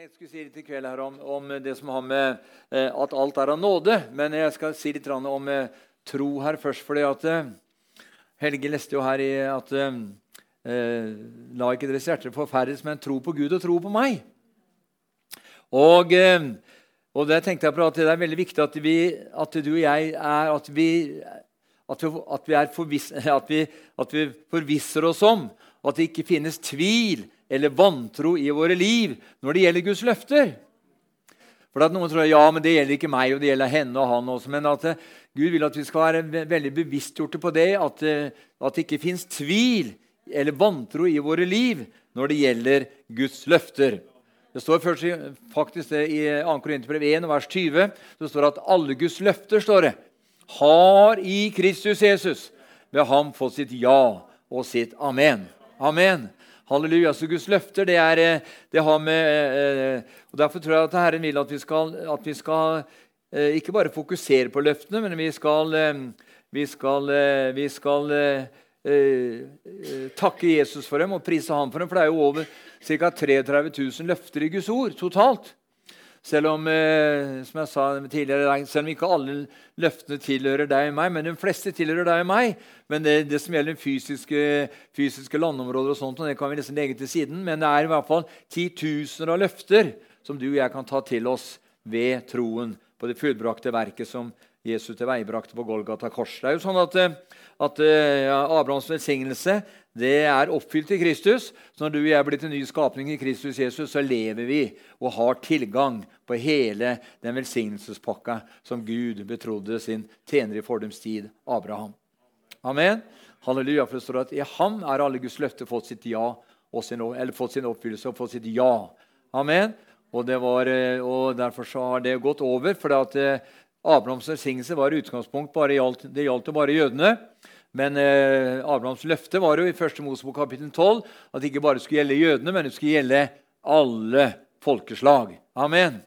jeg skulle si litt i kveld her om, om det som har med eh, at alt er av nåde. Men jeg skal si litt om eh, tro her først. fordi at eh, Helge leste jo her i at La ikke deres hjerter forferdes, men tro på Gud og tro på meg. Og, og det tenkte jeg på at det er veldig viktig at, vi, at du og jeg er At vi, at vi, at vi, forvis, at vi, at vi forvisser oss om at det ikke finnes tvil eller vantro i våre liv når det gjelder Guds løfter. For at Noen tror ja, men det gjelder ikke meg, og det gjelder henne og han også. Men at uh, Gud vil at vi skal være veldig bevisstgjorte på det, at, uh, at det ikke fins tvil eller vantro i våre liv når det gjelder Guds løfter. Det står først, faktisk det i 2. Korinterbrev 1, vers 20 det står at alle Guds løfter står det, har i Kristus Jesus ved ham fått sitt ja og sitt amen. Amen. Halleluja. Så Guds løfter det, er, eh, det har med eh, eh, og Derfor tror jeg at Herren vil at vi skal, at vi skal ikke bare fokusere på løftene, men vi skal, vi skal, vi skal takke Jesus for dem og prise ham for dem. For det er jo over ca. 33 000 løfter i Guds ord totalt. Selv om eh, som jeg sa tidligere, selv om ikke alle løftene tilhører deg og meg, men de fleste tilhører deg og meg. Men det, det som gjelder fysiske, fysiske, landområder, og sånt, og det kan vi nesten legge til siden. Men det er i hvert fall titusener av løfter som du og jeg kan ta til oss ved troen på det fullbrakte verket som Jesus til veibrakte på Golgata kors. Det er jo sånn at, eh, at ja, Abrahams velsignelse det er oppfylt i Kristus. Så når du og jeg er blitt en ny skapning i Kristus Jesus, så lever vi og har tilgang på hele den velsignelsespakka som Gud betrodde sin tjener i fordums tid, Abraham. Amen. Halleluja. For det står at i ham er alle Guds løfter fått sitt ja, eller fått sin oppfyllelse og fått sitt ja. Amen. Og, var, eh, og Derfor så har det gått over. for at eh, Abrahams velsignelse var utgangspunkt bare gjaldt, det gjaldt jo bare jødene. Men eh, Abrahams løfte var jo i 1. Mosebok kapittel 12 at det ikke bare skulle gjelde jødene, men det skulle gjelde alle folkeslag. Amen.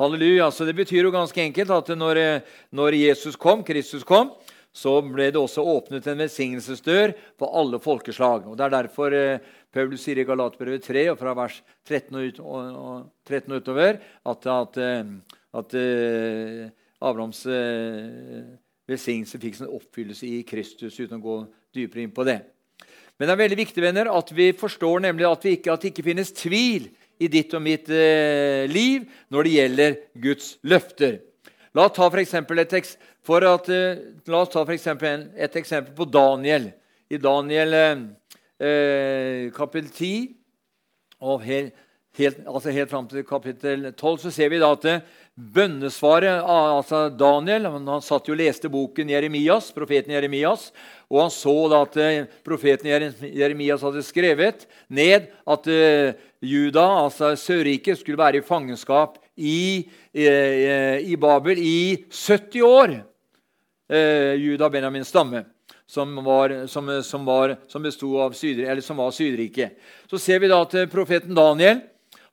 Halleluja. Så Det betyr jo ganske enkelt at når, eh, når Jesus kom, Kristus kom, så ble det også åpnet en velsignelsesdør for alle folkeslag. Og Det er derfor eh, Paulus sier i Galatbrevet 3 og fra vers 13 og, ut, og, og 13 utover at, at, eh, at uh, Abrahams uh, velsignelse fikk sin oppfyllelse i Kristus, uten å gå dypere inn på det. Men det er veldig viktig venner, at vi forstår nemlig at, vi ikke, at det ikke finnes tvil i ditt og mitt eh, liv når det gjelder Guds løfter. La oss ta for et, eh, eksempel et eksempel på Daniel. I Daniel eh, eh kapittel 10 og helt, helt, altså helt fram til kapittel 12 så ser vi da at eh, bønnesvaret altså Daniel han satt jo og leste boken Jeremias, profeten Jeremias, og han så da at eh, profeten Jeremias hadde skrevet ned at uh, Juda, altså Sørriket, skulle være i fangenskap i, uh, i Babel i 70 år. Uh, Juda Benjamins stamme. Som var, som, som, var, som, av Syd, som var Sydriket. Så ser vi da at profeten Daniel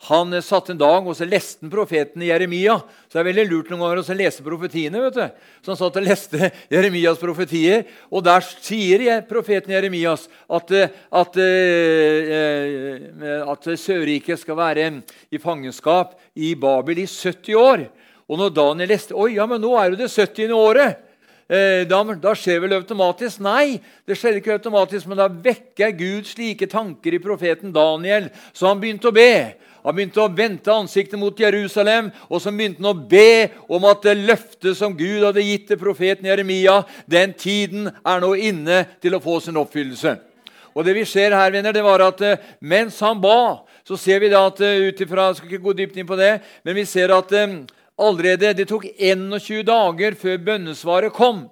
han satt en dag og så leste han profeten Jeremia. Så det er veldig lurt noen ganger å lese profetiene. vet du. Så han satt og leste Jeremias profetier, og der sier profeten Jeremias at, at, eh, at Sørriket skal være i fangenskap i Babel i 70 år. Og når Daniel leste Oi, ja, men nå er jo det 70. året. Eh, da, da, skjer vel automatisk? Nei, det skjer ikke automatisk, men da vekker Gud slike tanker i profeten Daniel, så han begynte å be. Han begynte å vente ansiktet mot Jerusalem, og så begynte han å be om at det løftet som Gud hadde gitt til profeten Jeremia, den tiden er nå inne til å få sin oppfyllelse. Og det vi ser her, venner, det var at eh, mens han ba, så ser vi da at eh, ut ifra, skal ikke gå dypt inn på det, men vi ser at allerede det tok 21 dager før bønnesvaret kom.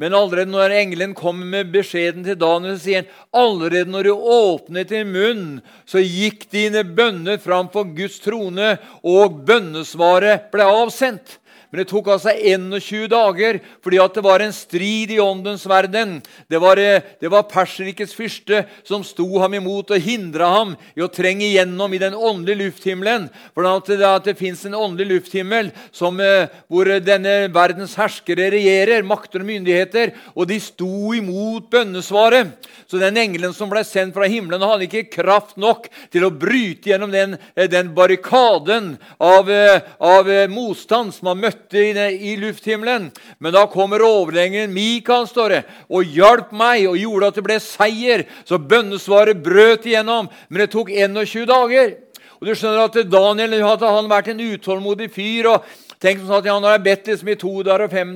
Men allerede når engelen kommer med beskjeden til Daniel, så sier han allerede når du åpnet din munn, så gikk dine bønner fram for Guds trone, og bønnesvaret ble avsendt. Men det tok altså 21 dager fordi at det var en strid i åndens verden. Det var, eh, det var Perserikets fyrste som sto ham imot og hindra ham i å trenge igjennom i den åndelige lufthimmelen. For at det, at det fins en åndelig lufthimmel som, eh, hvor denne verdens herskere regjerer, makter og myndigheter, og de sto imot bønnesvaret. Så den engelen som ble sendt fra himmelen, hadde ikke kraft nok til å bryte gjennom den, eh, den barrikaden av, av, motstand som han møtte i, i lufthimmelen. Men da kommer overlengeren Mikael står det, og hjalp meg og gjorde at det ble seier. Så bønnesvaret brøt igjennom. Men det tok 21 dager. Og du skjønner at Daniel hadde han vært en utålmodig fyr. og Tenk sånn at Han har bedt liksom i to dager og fem,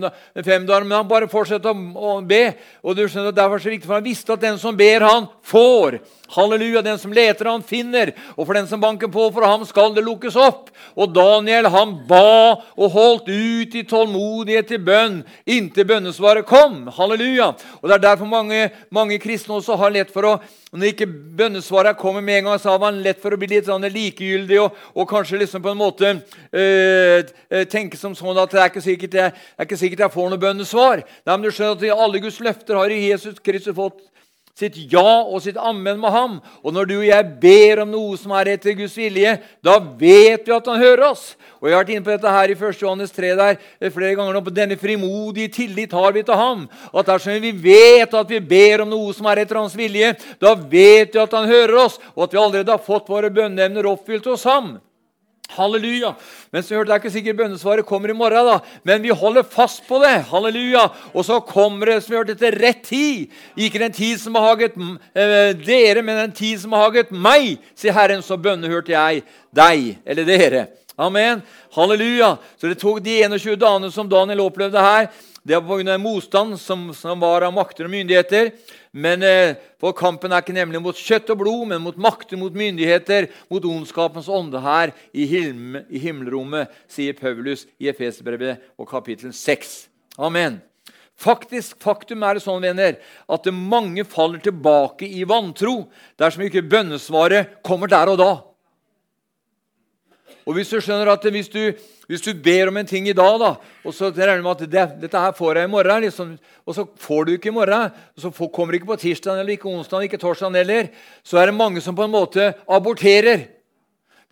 fem dager, men han bare fortsetter å be. og du skjønner at Derfor er det så viktig, for han visste at den som ber, han får. Halleluja. Den som leter, han finner. Og for den som banker på, for ham skal det lukkes opp. Og Daniel han ba og holdt ut i tålmodighet til bønn inntil bønnesvaret kom. Halleluja. Og Det er derfor mange, mange kristne også har lett for å når ikke bønnesvaret kommer med en gang, så har man lett for å bli litt sånn likegyldig og, og, kanskje liksom på en måte øh, tenke som sånn at det er ikke sikkert jeg, er ikke sikkert jeg får noe bønnesvar. Nei, men du skjønner at Alle Guds løfter har i Jesus Kristus fått sitt ja og sitt ammen med ham. Og når du og jeg ber om noe som er etter Guds vilje, da vet vi at han hører oss. Og Jeg har vært inne på dette her i 1. Johannes 3 der, eh, flere ganger nå, på denne frimodige tillit har vi til ham. At dersom vi vet at vi ber om noe som er etter hans vilje, da vet vi at han hører oss, og at vi allerede har fått våre bønneemner oppfylt hos ham. Halleluja. Men så hørte jeg ikke sikkert bønnesvaret kommer i morgen, da. men vi holder fast på det. Halleluja. Og så kommer det som vi hørte til rett tid. Ikke den tid som har eh, dere, men den tid som har haget meg, sier Herren. Så bønnehørte jeg deg, eller dere. Amen. Halleluja. Så det tok de 21 dagene som Daniel opplevde her. Det var pga. motstand som, som var av makter og myndigheter. Men eh, For kampen er ikke nemlig mot kjøtt og blod, men mot makter, mot myndigheter, mot ondskapens ånde her i, him i himmelrommet, sier Paulus i Efeserbrevet og kapittel 6. Amen. Faktisk, Faktum er det sånn venner, at mange faller tilbake i vantro dersom ikke bønnesvaret kommer der og da. Og hvis du skjønner at hvis du, hvis du ber om en ting i dag, da, og så regner du med at det, dette her får jeg i morgen, liksom, og så får du ikke i morgen, og så får, kommer du ikke på tirsdag eller ikke onsdag ikke torsdag heller, så er det mange som på en måte aborterer.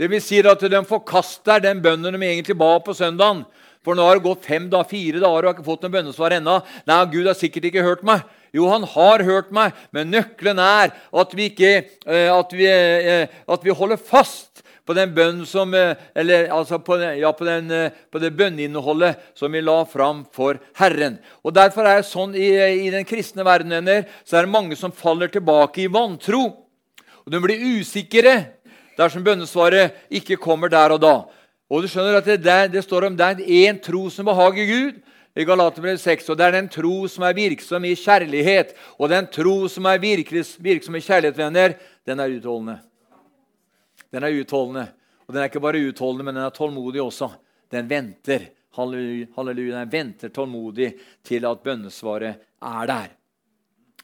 Det vil si at de forkaster den bønnen de egentlig ba på søndagen. For nå har det gått fem da, fire dager og har ikke fått noe bønnesvar ennå. Nei, Gud har sikkert ikke hørt meg. Jo, han har hørt meg, men nøkkelen er at vi, ikke, eh, at vi, eh, at vi holder fast på den bønnen som, eh, eller, altså på, ja, på, den, eh, på, det bønneinnholdet som vi la fram for Herren. Og Derfor er det sånn i, i den kristne verdenen så er det mange som faller tilbake i vantro. Og De blir usikre dersom bønnesvaret ikke kommer der og da. Og du skjønner at Det, det, det står om det er én tro som behager Gud. I Galaterbrevet 6, og Det er den tro som er virksom i kjærlighet. Og den tro som er virksom i kjærlighet, venner, den er utholdende. Den er utholdende. Og den er ikke bare utholdende, men den er tålmodig også. Den venter. Halleluja. Den venter tålmodig til at bønnesvaret er der.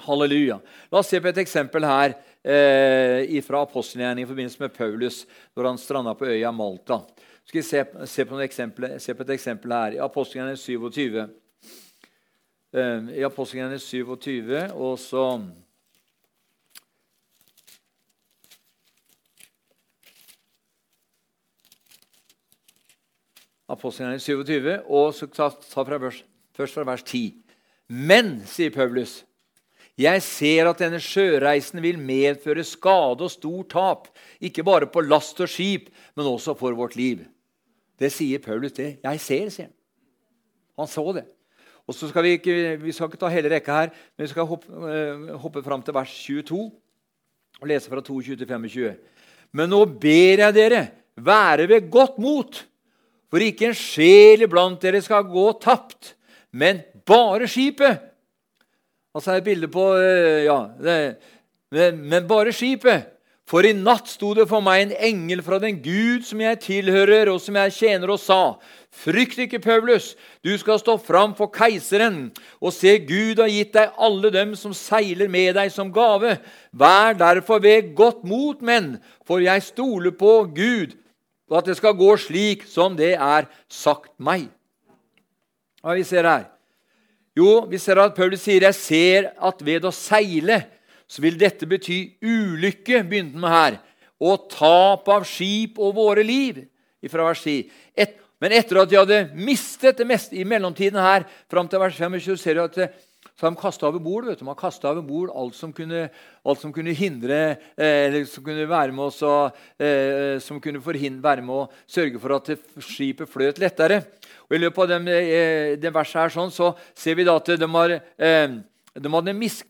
Halleluja. La oss se på et eksempel her eh, fra apostelgjerningen i forbindelse med Paulus når han stranda på øya Malta. Skal vi se, se, på eksempel, se, på et eksempel her. I apostelgjerningen 27. Eh, I apostelgjerningen 27 og så Apostelgjerningen 27, og så ta, ta fra vers, først fra vers 10. Men, sier Paulus, jeg ser at denne sjøreisen vil medføre skade og stort tap, ikke bare på last og skip, men også for vårt liv. Det sier Paulus. det. Jeg ser, sier han. Han så det. Og så skal Vi ikke, vi skal ikke ta hele rekka her, men vi skal hoppe, uh, hoppe fram til vers 22 og lese fra 22 til 25. Men nå ber jeg dere være ved godt mot for ikke en sjel iblant dere skal gå tapt, men bare skipet. Altså et bilde på eh, Ja, det, men, men bare skipet. For i natt sto det for meg en engel fra den Gud som jeg tilhører, og som jeg tjener, og sa:" Frykt ikke, Paulus, du skal stå fram for keiseren, og se, Gud har gitt deg alle dem som seiler med deg som gave. Vær derfor ved godt mot, menn, for jeg stoler på Gud, og at det skal gå slik som det er sagt meg. Hva vi ser her? Jo, vi ser at Paulus sier jeg ser at ved å seile så vil dette bety ulykke, begynte med her, og tap av skip og våre liv. Ifra vers 10. Et, men etter at de hadde mistet det meste i mellomtiden her, fram til vers 25, ser du at så har de kasta over bord. vet du. De kasta over bord alt som kunne, alt som kunne hindre eh, som kunne være med oss og, eh, som kunne forhindre, være med å sørge for at skipet fløt lettere. Og I løpet av eh, det verset her sånn, så ser vi da at de har, eh, de hadde mis,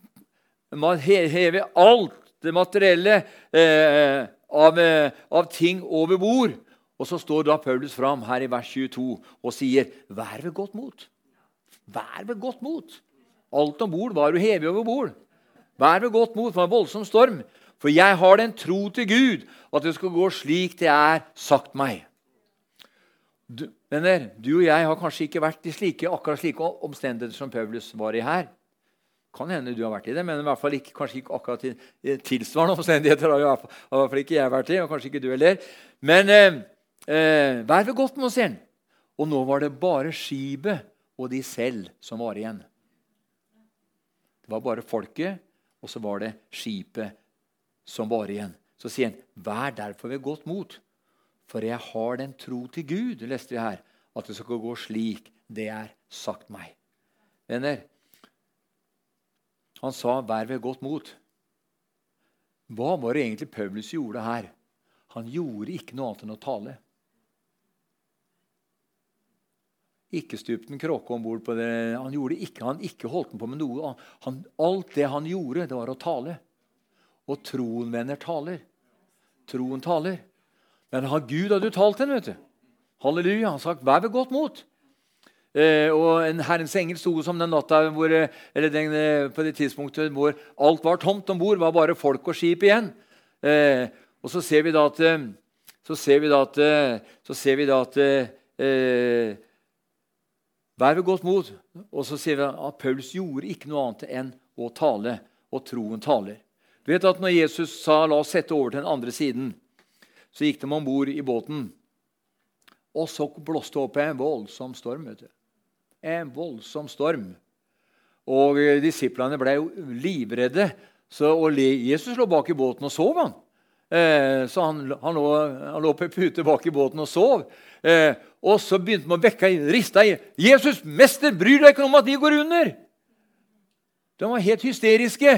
de hevet alt det materielle eh, av, eh, av ting over bord. Og så står da Paulus fram her i vers 22 og sier, 'Vær ved godt mot'. Vær ved godt mot. Alt om bord var jo hevet over bord. Vær ved godt mot for en voldsom storm. For jeg har den tro til Gud at det skal gå slik det er sagt meg. Du, venner, du og jeg har kanskje ikke vært i slike, akkurat slike omstendigheter som Paulus var i her. Kan hende du har vært i det, men i hvert fall ikke, kanskje ikke akkurat i tilsvarende omstendigheter. har i hvert fall ikke jeg vært i, og kanskje ikke du heller. Men eh, eh, vær ved godt med oss igjen. Og nå var det bare skipet og de selv som var igjen. Det var bare folket, og så var det skipet som var igjen. Så sier han, 'Vær derfor ved godt mot, for jeg har den tro til Gud', leste vi her, at det skal gå slik det er sagt meg. Venner, han sa 'vær ved godt mot'. Hva var det egentlig Paulus gjorde her? Han gjorde ikke noe annet enn å tale. Ikke stupte en kråke om bord på det. Han gjorde ikke, han ikke holdt på med noe. Han, alt det han gjorde, det var å tale. Og troen, venner, taler. Troen taler. Men har Gud hadde jo talt den, vet du. Halleluja. Han har sagt 'vær ved godt mot'. Eh, og en Herrens engel sto som den natta hvor, eller den, eh, på det tidspunktet hvor alt var tomt om bord. var bare folk og skip igjen. Eh, og så ser vi da at eh, så ser vi da at, eh, så ser vi da at eh, Vær ved godt mot. Og så sier vi at Paulus gjorde ikke noe annet enn å tale, og troen taler. Du vet at når Jesus sa 'la oss sette over til den andre siden', så gikk de om bord i båten. Og så blåste det opp en voldsom storm. vet du. En voldsom storm. Og disiplene ble jo livredde. Så, og Jesus lå bak i båten og sov. han. Eh, så han, han, lå, han lå på pute bak i båten og sov. Eh, og så begynte man å vekke rista i. 'Jesus, mester, bryr deg ikke om at vi går under!' De var helt hysteriske.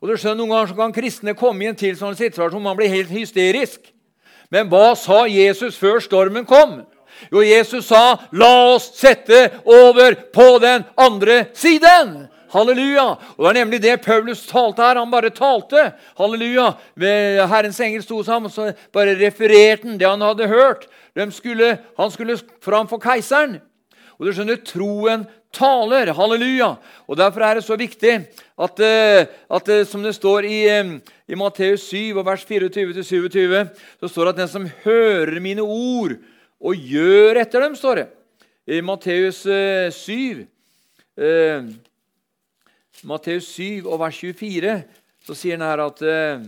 Og du skjønner, Noen ganger så kan kristne komme i en tilsvarende situasjon man blir helt hysterisk. Men hva sa Jesus før stormen kom? Jo, Jesus sa, 'La oss sette over på den andre siden'. Halleluja! Og Det er nemlig det Paulus talte her. Han bare talte. Halleluja! Herrens engel sto sammen, så bare refererte han det han hadde hørt. Skulle, han skulle fram for keiseren. Og du skjønner, troen taler. Halleluja! Og Derfor er det så viktig at, eh, at eh, som det står i, eh, i Matteus 7, vers 24-27, så står det at den som hører mine ord og gjør etter dem, står det. I Matteus 7, eh, Matteus 7 og vers 24 så sier han her at uh,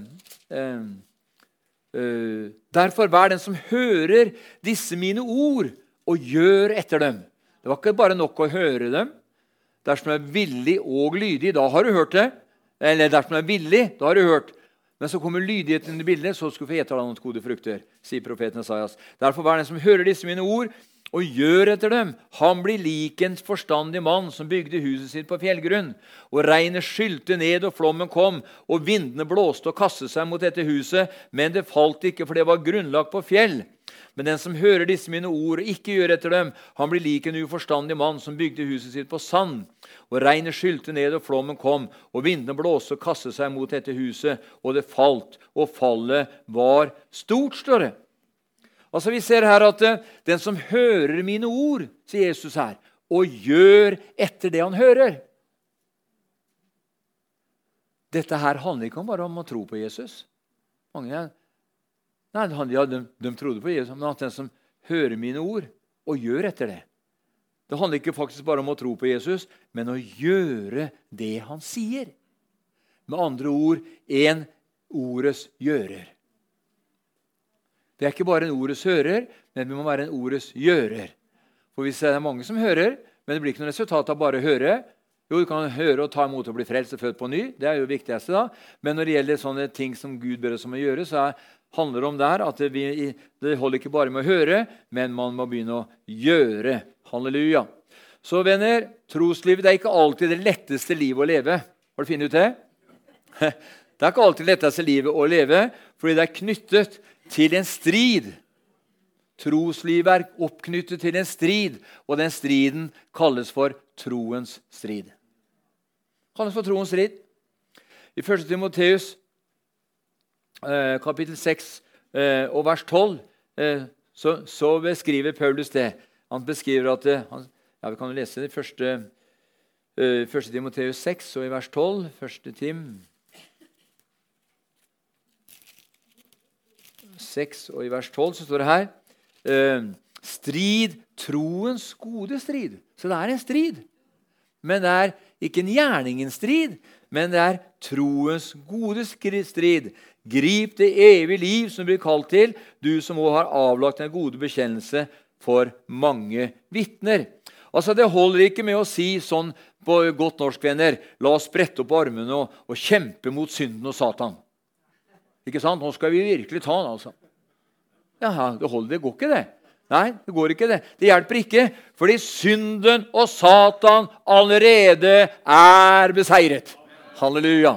uh, Derfor vær den som hører disse mine ord, og gjør etter dem. Det var ikke bare nok å høre dem. Dersom du er villig og lydig, da har du hørt det. Eller dersom du er villig, da har du hørt. Men så kommer lydigheten inn i bildet, så skal du få ete av noen gode frukter. sier profeten Esaias. Derfor vær den som hører disse mine ord, og gjør etter dem. Han blir lik en forstandig mann som bygde huset sitt på fjellgrunn. Og regnet skylte ned, og flommen kom, og vindene blåste og kastet seg mot dette huset, men det falt ikke, for det var grunnlagt på fjell. Men den som hører disse mine ord og ikke gjør etter dem, han blir lik en uforstandig mann som bygde huset sitt på sand. Og regnet skylte ned, og flommen kom, og vindene blåste og kastet seg mot dette huset, og det falt, og fallet var stort, står det. Altså Vi ser her at eh, den som hører mine ord, sier Jesus her, og gjør etter det han hører Dette her handler ikke bare om å tro på Jesus. Mange, nei, de, de, trodde på Jesus, men at den som hører mine ord og gjør etter det Det handler ikke faktisk bare om å tro på Jesus, men å gjøre det han sier. Med andre ord en ordets gjører. Det er ikke bare en ordets hører, men vi må være en ordets gjører. For hvis det er mange som hører, Men det blir ikke noe resultat av bare å høre. Jo, du kan høre og ta imot og bli frelst og født på ny. Det er jo det viktigste. da. Men når det gjelder sånne ting som Gud ber oss om å gjøre, så er, handler det om der at vi, det holder ikke bare med å høre, men man må begynne å gjøre. Halleluja. Så venner, troslivet er ikke alltid det letteste livet å leve. Har du funnet ut det? Det er ikke alltid det letteste livet å leve, fordi det er knyttet til en strid. Troslivet er oppknyttet til en strid, og den striden kalles for troens strid. Kalles for troens strid. I 1. Timoteus eh, kapittel 6 eh, og vers 12 eh, så, så, beskriver Paulus det. Han beskriver at han, ja, Vi kan lese det i 1. 1. Timoteus 6 og i vers 12. 1. Tim 6 og i vers 12 så står det her eh, Strid troens gode strid. Så det er en strid. Men det er ikke en gjerningens strid, men det er troens gode strid. Grip det evige liv som blir kalt til, du som òg har avlagt en gode bekjennelse for mange vitner. Altså, Det holder ikke med å si sånn på godt norsk, venner La oss brette opp armene og, og kjempe mot synden og Satan. Ikke sant? Nå skal vi virkelig ta den, altså. Ja, det holder, det går ikke, det. Nei, det går ikke det. Det hjelper ikke, fordi synden og Satan allerede er beseiret. Halleluja.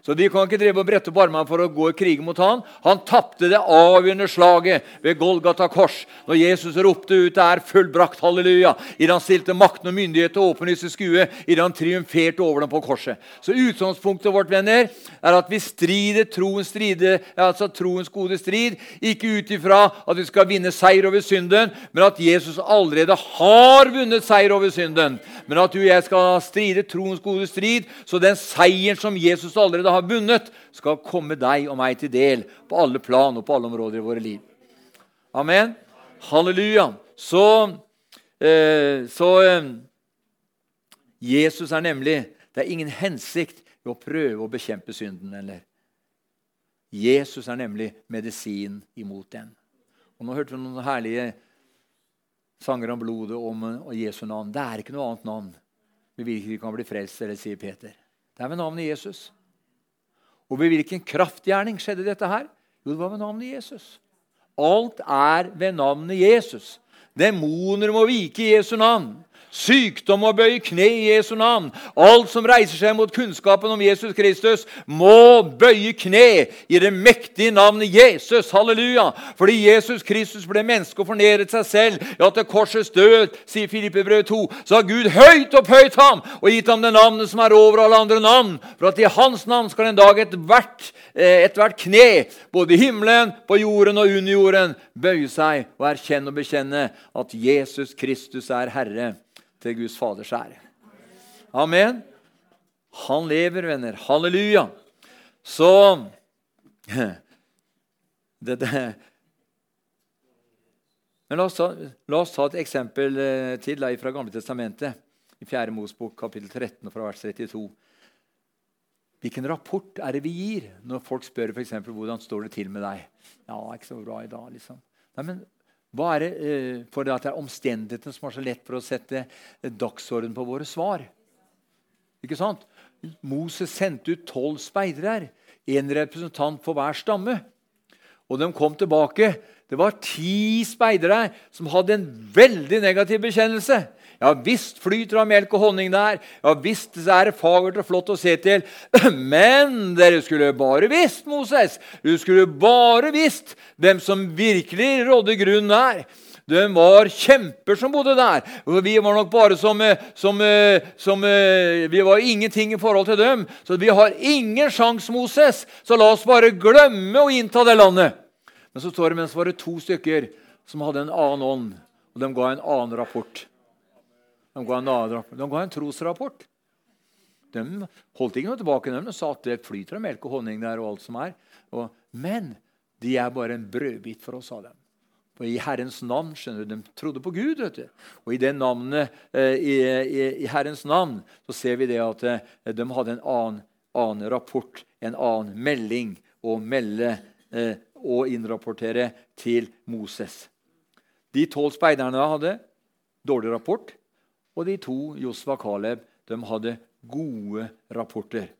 Så de kan ikke drive og brette opp armene for å gå i krig mot han. Han tapte det avgjørende slaget ved Golgata kors når Jesus ropte ut 'Det er fullbrakt'. Halleluja. Idet han stilte makten og myndighet til åpenlyst i skue, idet han triumferte over dem på korset. Så utgangspunktet vårt venner, er at vi strider troens, stride, altså troens gode strid, ikke ut ifra at vi skal vinne seier over synden, men at Jesus allerede har vunnet seier over synden. Men at du og jeg skal stride troens gode strid, så den seieren som Jesus allerede har vunnet, skal komme deg og meg til del på alle plan og på alle områder i våre liv. Amen. Halleluja. Så, eh, så eh, Jesus er nemlig Det er ingen hensikt ved å prøve å bekjempe synden. eller? Jesus er nemlig medisin imot den. Og Nå hørte vi noen herlige sanger om blodet om, og Jesu navn. Det er ikke noe annet navn ved hvilket vi kan bli frelst, eller sier Peter. Det er ved navnet Jesus. Og ved hvilken kraftgjerning skjedde dette her? Jo, det var ved navnet Jesus. Alt er ved navnet Jesus. Demoner må vike i Jesu navn. Sykdom må bøye kne i Jesu navn. Alt som reiser seg mot kunnskapen om Jesus Kristus, må bøye kne i det mektige navnet Jesus. Halleluja! Fordi Jesus Kristus ble menneske og fornedret seg selv. Ja, til korsets død, sier Filippe 2, så har Gud høyt opphøyt ham og gitt ham det navnet som er over alle andre navn, for at i hans navn skal en dag ethvert eh, et hvert kne, både i himmelen, på jorden og under jorden, bøye seg og erkjenne og bekjenne at Jesus Kristus er Herre til Guds Faders ære. Amen. Han lever, venner. Halleluja. Så det, det. Men la oss, ta, la oss, ta, et eksempel eh, til da, fra Gamle Testamentet. I 4. Mosbok kapittel 13 fra vers 32. Hvilken rapport er det vi gir når folk spør for eksempel, hvordan står det til med deg? Ja, ikke så bra i dag, liksom. Nei, men hva er det eh, for det det er omstendighetene som er så lett for å sette dagsorden på våre svar? Ikke sant? Moses sendte ut tolv speidere, en representant for hver stamme. Og de kom tilbake. Det var ti speidere som hadde en veldig negativ bekjennelse. Ja visst flyter det av melk og honning der. Ja visst er det fagert og flott å se til. Men dere skulle bare visst, Moses, du skulle bare visst hvem som virkelig rådde grunnen der. De var kjemper som bodde der. Og vi var nok bare som, eh, som, eh, som, eh, Vi var ingenting i forhold til dem. Så vi har ingen sjanse, Moses. Så la oss bare glemme å innta det landet. Men så står det mens det var to stykker som hadde en annen ånd, og de ga en annen rapport. De ga en, de ga en trosrapport. De holdt ikke noe tilbake. De sa at det flyter av melk og honning der. og alt som er. Og, men de er bare en brødbit for oss, sa de. Og I Herrens navn skjønner du, De trodde på Gud. vet du. Og i navnet, eh, i, i, i, Herrens navn så ser vi det at eh, de hadde en annen, annen, rapport, en annen melding å melde eh, og innrapportere til Moses. De tolv speiderne hadde dårlig rapport. Og de to, Josva og Caleb, de hadde gode rapporter.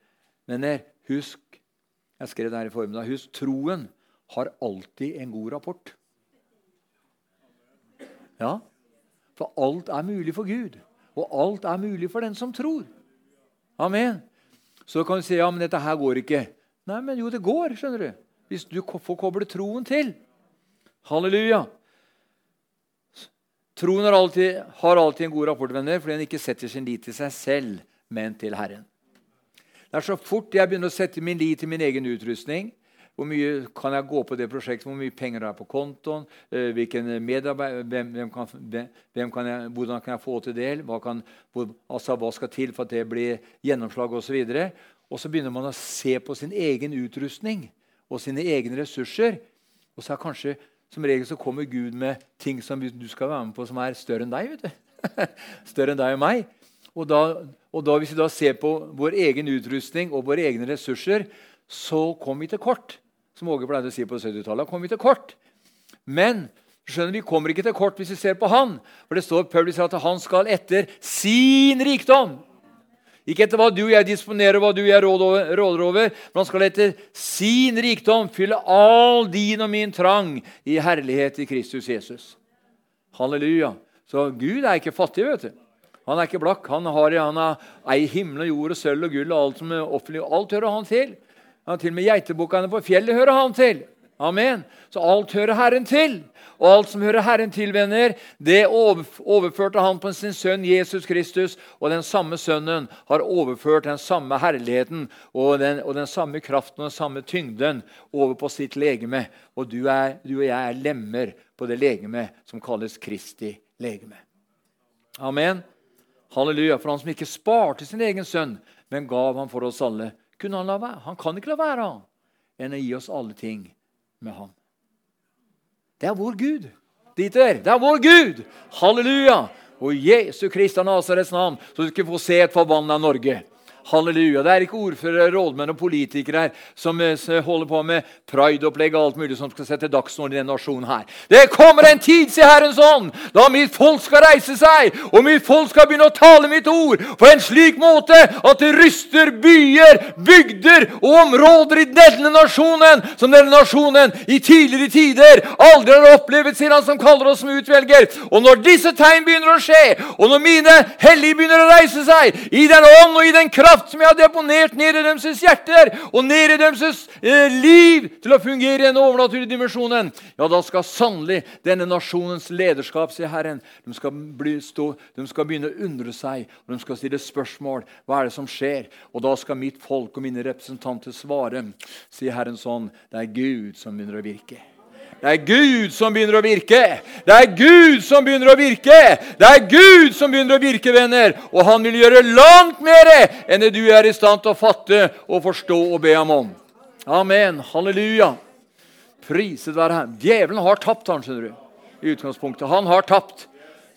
Men husk jeg skrev det her i formiddag, husk troen har alltid en god rapport. Ja, for alt er mulig for Gud, og alt er mulig for den som tror. Amen. Så kan du si ja, men dette her går ikke. Nei, men jo, det går, skjønner du. Hvis du får koble troen til. Halleluja. Troen har alltid, har alltid en god rapport, venner, fordi den ikke setter sin lit til seg selv, men til Herren. Det er så fort jeg begynner å sette min lit til min egen utrustning, hvor mye kan jeg gå på det prosjektet? Hvor mye penger har jeg på kontoen? Eh, hvem, hvem kan, hvem kan jeg, hvordan kan jeg få til del? Hva, kan, hvor, altså, hva skal til for at det blir gjennomslag? Og, så og så begynner man å se på sin egen utrustning og sine egne ressurser. Og så er kanskje som regel så kommer Gud med ting som du skal være med på som er større enn deg. vet du. større enn deg og meg. Og, da, og da, Hvis vi da ser på vår egen utrustning og våre egne ressurser, så kommer vi til kort. Som Åge pleide å si på 70-tallet. kommer vi til kort. Men skjønner vi kommer ikke til kort hvis vi ser på han. For det står Paulus at han skal etter sin rikdom ikke etter hva du og jeg disponerer, hva du og jeg råder over, men han skal etter sin rikdom fylle all din og min trang i herlighet i Kristus Jesus. Halleluja. Så Gud er ikke fattig, vet du. Han er ikke blakk. Han har, har ei himmel og jord og sølv og gull og alt som er offentlig. Alt hører han til. Han, til og med geitebukkene på fjellet hører han til. Amen. Så alt hører Herren til. Og alt som hører Herren til, venner, det overførte han på sin sønn Jesus Kristus. Og den samme sønnen har overført den samme herligheten og den, og den samme kraften og den samme tyngden over på sitt legeme. Og du, er, du og jeg er lemmer på det legeme som kalles Kristi legeme. Amen. Halleluja. For han som ikke sparte sin egen sønn, men gav ham for oss alle, kunne han la være. Han kan ikke la være enn å gi oss alle ting med ham. Det er vår Gud. Dieter, det er vår Gud! Halleluja! Og Jesu Kristi Nasarets navn, så du skal få se et forbanna Norge. Halleluja. Det er ikke ordførere, rådmenn og politikere her som eh, holder på med prideopplegg og alt mulig som skal sette dagsorden i denne nasjonen her. Det kommer en tid, sier Herrens ånd, da mitt folk skal reise seg, og mitt folk skal begynne å tale mitt ord på en slik måte at det ryster byer, bygder og områder i denne nasjonen som denne nasjonen i tidligere tider aldri har opplevd, sier han som kaller oss som utvelger. Og når disse tegn begynner å skje, og når mine hellige begynner å reise seg i den ånd og i den kraft kraft som jeg har deponert ned i deres hjerter og ned i deres eh, liv til å fungere i den overnaturlige dimensjonen, ja, da skal sannelig denne nasjonens lederskap, sier Herren, de skal, stå, de skal begynne å undre seg, og de skal stille spørsmål. Hva er det som skjer? Og da skal mitt folk og mine representanter svare, sier Herren sånn, det er Gud som begynner å virke. Det er Gud som begynner å virke. Det er Gud som begynner å virke. Det er Gud som begynner å virke, venner. Og han vil gjøre langt mer enn det du er i stand til å fatte og forstå og be ham om. Amen. Halleluja. Priset være Herren. Djevelen har tapt, han, skjønner du. I utgangspunktet. Han har tapt.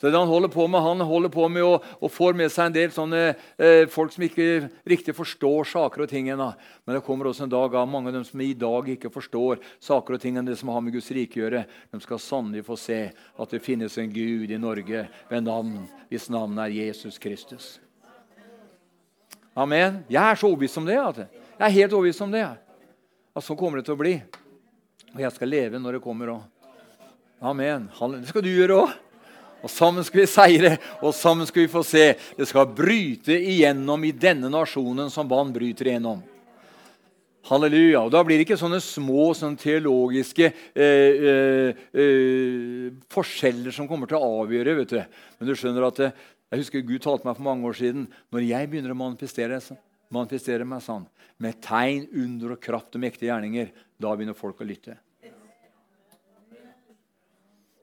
Så det Han holder på med han holder på med å, få med seg en del sånne eh, folk som ikke riktig forstår saker og ting ennå. Men det kommer også en dag av mange av dem som i dag ikke forstår saker og ting enn det som har med Guds rike å gjøre. De skal sannelig få se at det finnes en Gud i Norge ved navn, hvis navnet er Jesus Kristus. Amen. Jeg er så overbevist om det. Jeg er helt overbevist om det. At sånn kommer det til å bli. Og jeg skal leve når det kommer òg. Amen. Det skal du gjøre òg. Og sammen skal vi seire, og sammen skal vi få se. Det skal bryte igjennom i denne nasjonen som vann bryter igjennom. Halleluja. Og Da blir det ikke sånne små sånne teologiske eh, eh, eh, forskjeller som kommer til å avgjøre. vet du. Men du skjønner at eh, Jeg husker Gud talte meg for mange år siden. Når jeg begynner å manifestere, manifestere meg sånn, med tegn, under og kraft og mektige gjerninger, da begynner folk å lytte.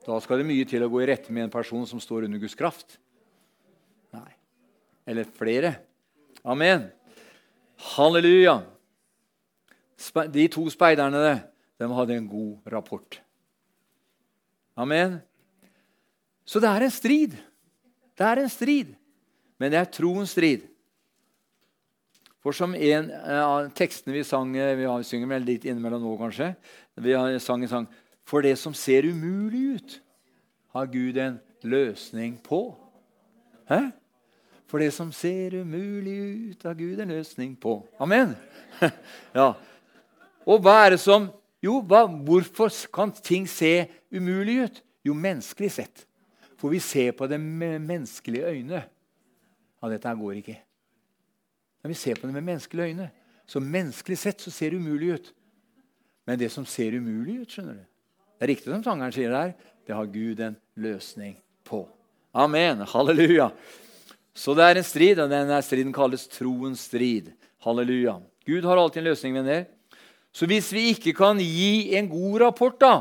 Da skal det mye til å gå i rette med en person som står under Guds kraft. Nei. Eller flere. Amen. Halleluja. De to speiderne de hadde en god rapport. Amen. Så det er en strid. Det er en strid. Men det er troens strid. For som en av tekstene vi sang Vi synger vel litt innimellom nå, kanskje. Vi sang en sang for det som ser umulig ut, har Gud en løsning på. Hæ? For det som ser umulig ut, har Gud en løsning på. Amen. ja. Og hva er det som Jo, hva, hvorfor kan ting se umulig ut? Jo, menneskelig sett. For vi ser på det med menneskelige øyne. Ja, dette her går ikke. Men vi ser på det med menneskelige øyne. Så menneskelig sett så ser det umulig ut. Men det som ser umulig ut, skjønner du Det er riktig som sangeren sier der. Det har Gud en løsning på. Amen. Halleluja. Så det er en strid, og denne striden kalles troens strid. Halleluja. Gud har alltid en løsning, venner. Så hvis vi ikke kan gi en god rapport, da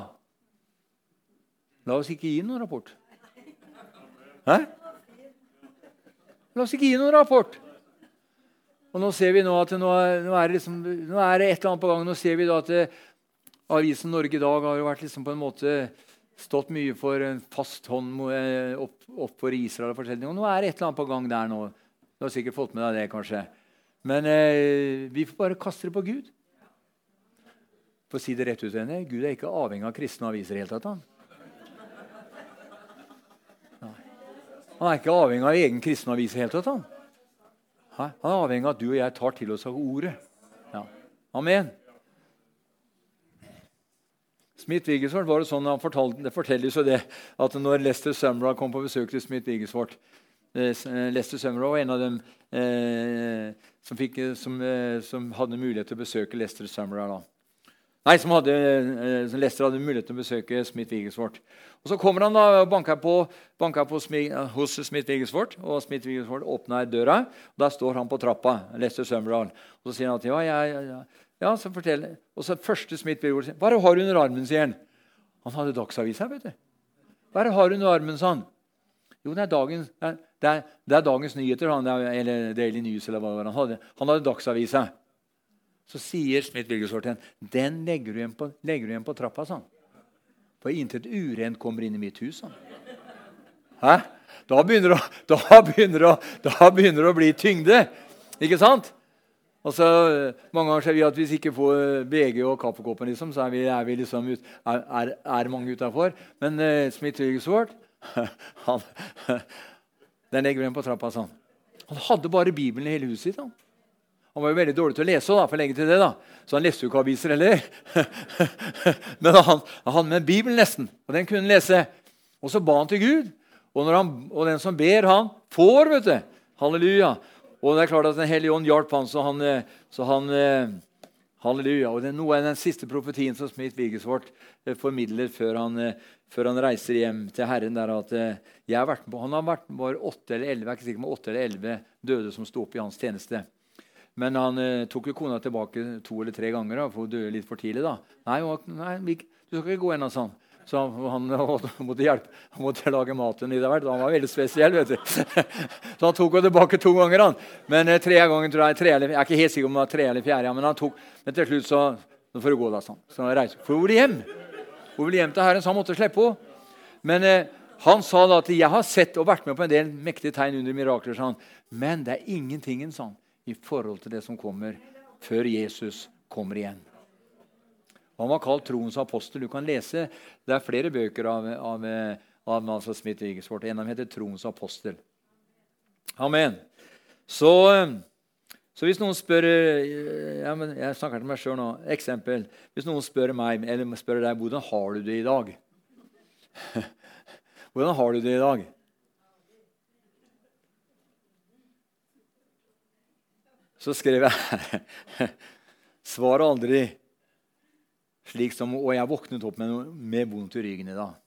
La oss ikke gi noen rapport. Hæ? La oss ikke gi noen rapport. Og Nå ser vi nå at nå er, nå er, det, liksom, nå er det et eller annet på gang. Nå ser vi da at det, Avisen Norge i dag har jo vært liksom på en måte stått mye for en fast hånd eh, opp, opp for Israel. og nå er det et eller annet på gang der nå. Du har sikkert fått med deg det, kanskje. Men eh, vi får bare kaste det på Gud. For å si det rett ut, henne, Gud er ikke avhengig av kristne aviser i hele tatt. Han. han er ikke avhengig av egen kristne avis i hele tatt. Han. han er avhengig av at du og jeg tar til oss av ordet. Ja. Amen. Smith-Wigglesworth var det sånn, han fortalte, Det fortelles jo det at når Lester Sumrah kom på besøk til Smith-Wigglesworth eh, eh, Lester Sumrah var en av dem eh, som, fikk, eh, som, eh, som, hadde mulighet til å besøke Lester Sumrah. Nei, som hadde, som Lester hadde mulighet til å besøke Smith-Wigglesworth. Og Så kommer han da og banker på, banker på hos Smith-Wigglesworth. og Smith-Wigglesworth åpner døra. og Der står han på trappa. Lester Sumrah. Og så sier han at ja, jeg, jeg, ja, så forteller. Og så første Smith Billboard sier, 'Hva har du under armen?' sier han. Han hadde Dagsavisa, vet du. 'Hva er har du under armen?' sa han. Jo, det er dagens, det er, det er dagens nyheter, han, eller Daily News. eller hva han hadde. Han hadde Dagsavisa. Så sier Smith Wilgersworth til ham, 'Den legger du igjen på, på trappa', Sånn. 'For intet urent kommer inn i mitt hus', Sånn. Hæ? Det, det, da begynner det å bli tyngde. Ikke sant? Altså, mange ganger ser vi at Hvis vi ikke får BG og kaffekoppen, liksom, så er vi, er vi liksom ut, er, er, er mange utafor. Men uh, Smith Wigglesworth han, Den legger vi på trappa sånn. Han hadde bare Bibelen i hele huset sitt. Han. han var jo veldig dårlig til å lese, da, for legge til det, da. så han leste jo ikke aviser heller. Men han, hadde med Bibelen nesten, og den kunne han lese. Og så ba han til Gud. Og, han, og den som ber, han får. vet du. Halleluja. Og det er klart at Den hellige ånd hjalp han, så han, eh, så han eh, Halleluja. Og det er noe av den siste profetien som Smith Wigglesworth eh, formidler før han, før han, reiser hjem til Herren. der at har vært Han har vært bare åtte eller elleve jeg er ikke sikker på åtte eller elleve døde som sto opp i hans tjeneste. Men han eh, tok jo kona tilbake to eller tre ganger, da, for hun døde litt for tidlig. da. Nei, nei, du skal ikke gå ennå, sa han. Så han, måtte hjelpe, han måtte lage maten i det. Han var veldig spesiell. vet du. Så han tok henne tilbake to ganger. han. Men eh, tre ganger, tror jeg, tre eller, jeg er ikke helt sikker om det var tre eller fjerde. men han tok, men til slutt så Nå får du gå, da, sånn. Så han reiste. For hun ville hjem. Hun ville hjem til Herren, så han måtte slippe henne. Men eh, han sa da at 'jeg har sett og vært med på en del mektige tegn under mirakler', sa han. men det er ingenting sånn i forhold til det som kommer før Jesus kommer igjen. Han var kalt troens apostel. Du kan lese, Det er flere bøker av, av, av altså Smith Wigglesworth. En av dem heter 'Troens apostel'. Amen. Så, så, hvis noen spør ja, Jeg snakker til meg sjøl nå. Eksempel. Hvis noen spør meg eller spør deg hvordan har du det i dag Hvordan har du det i dag? Så skrev jeg Svar aldri slik som, og jeg våknet opp med, med vondt i ryggen i dag.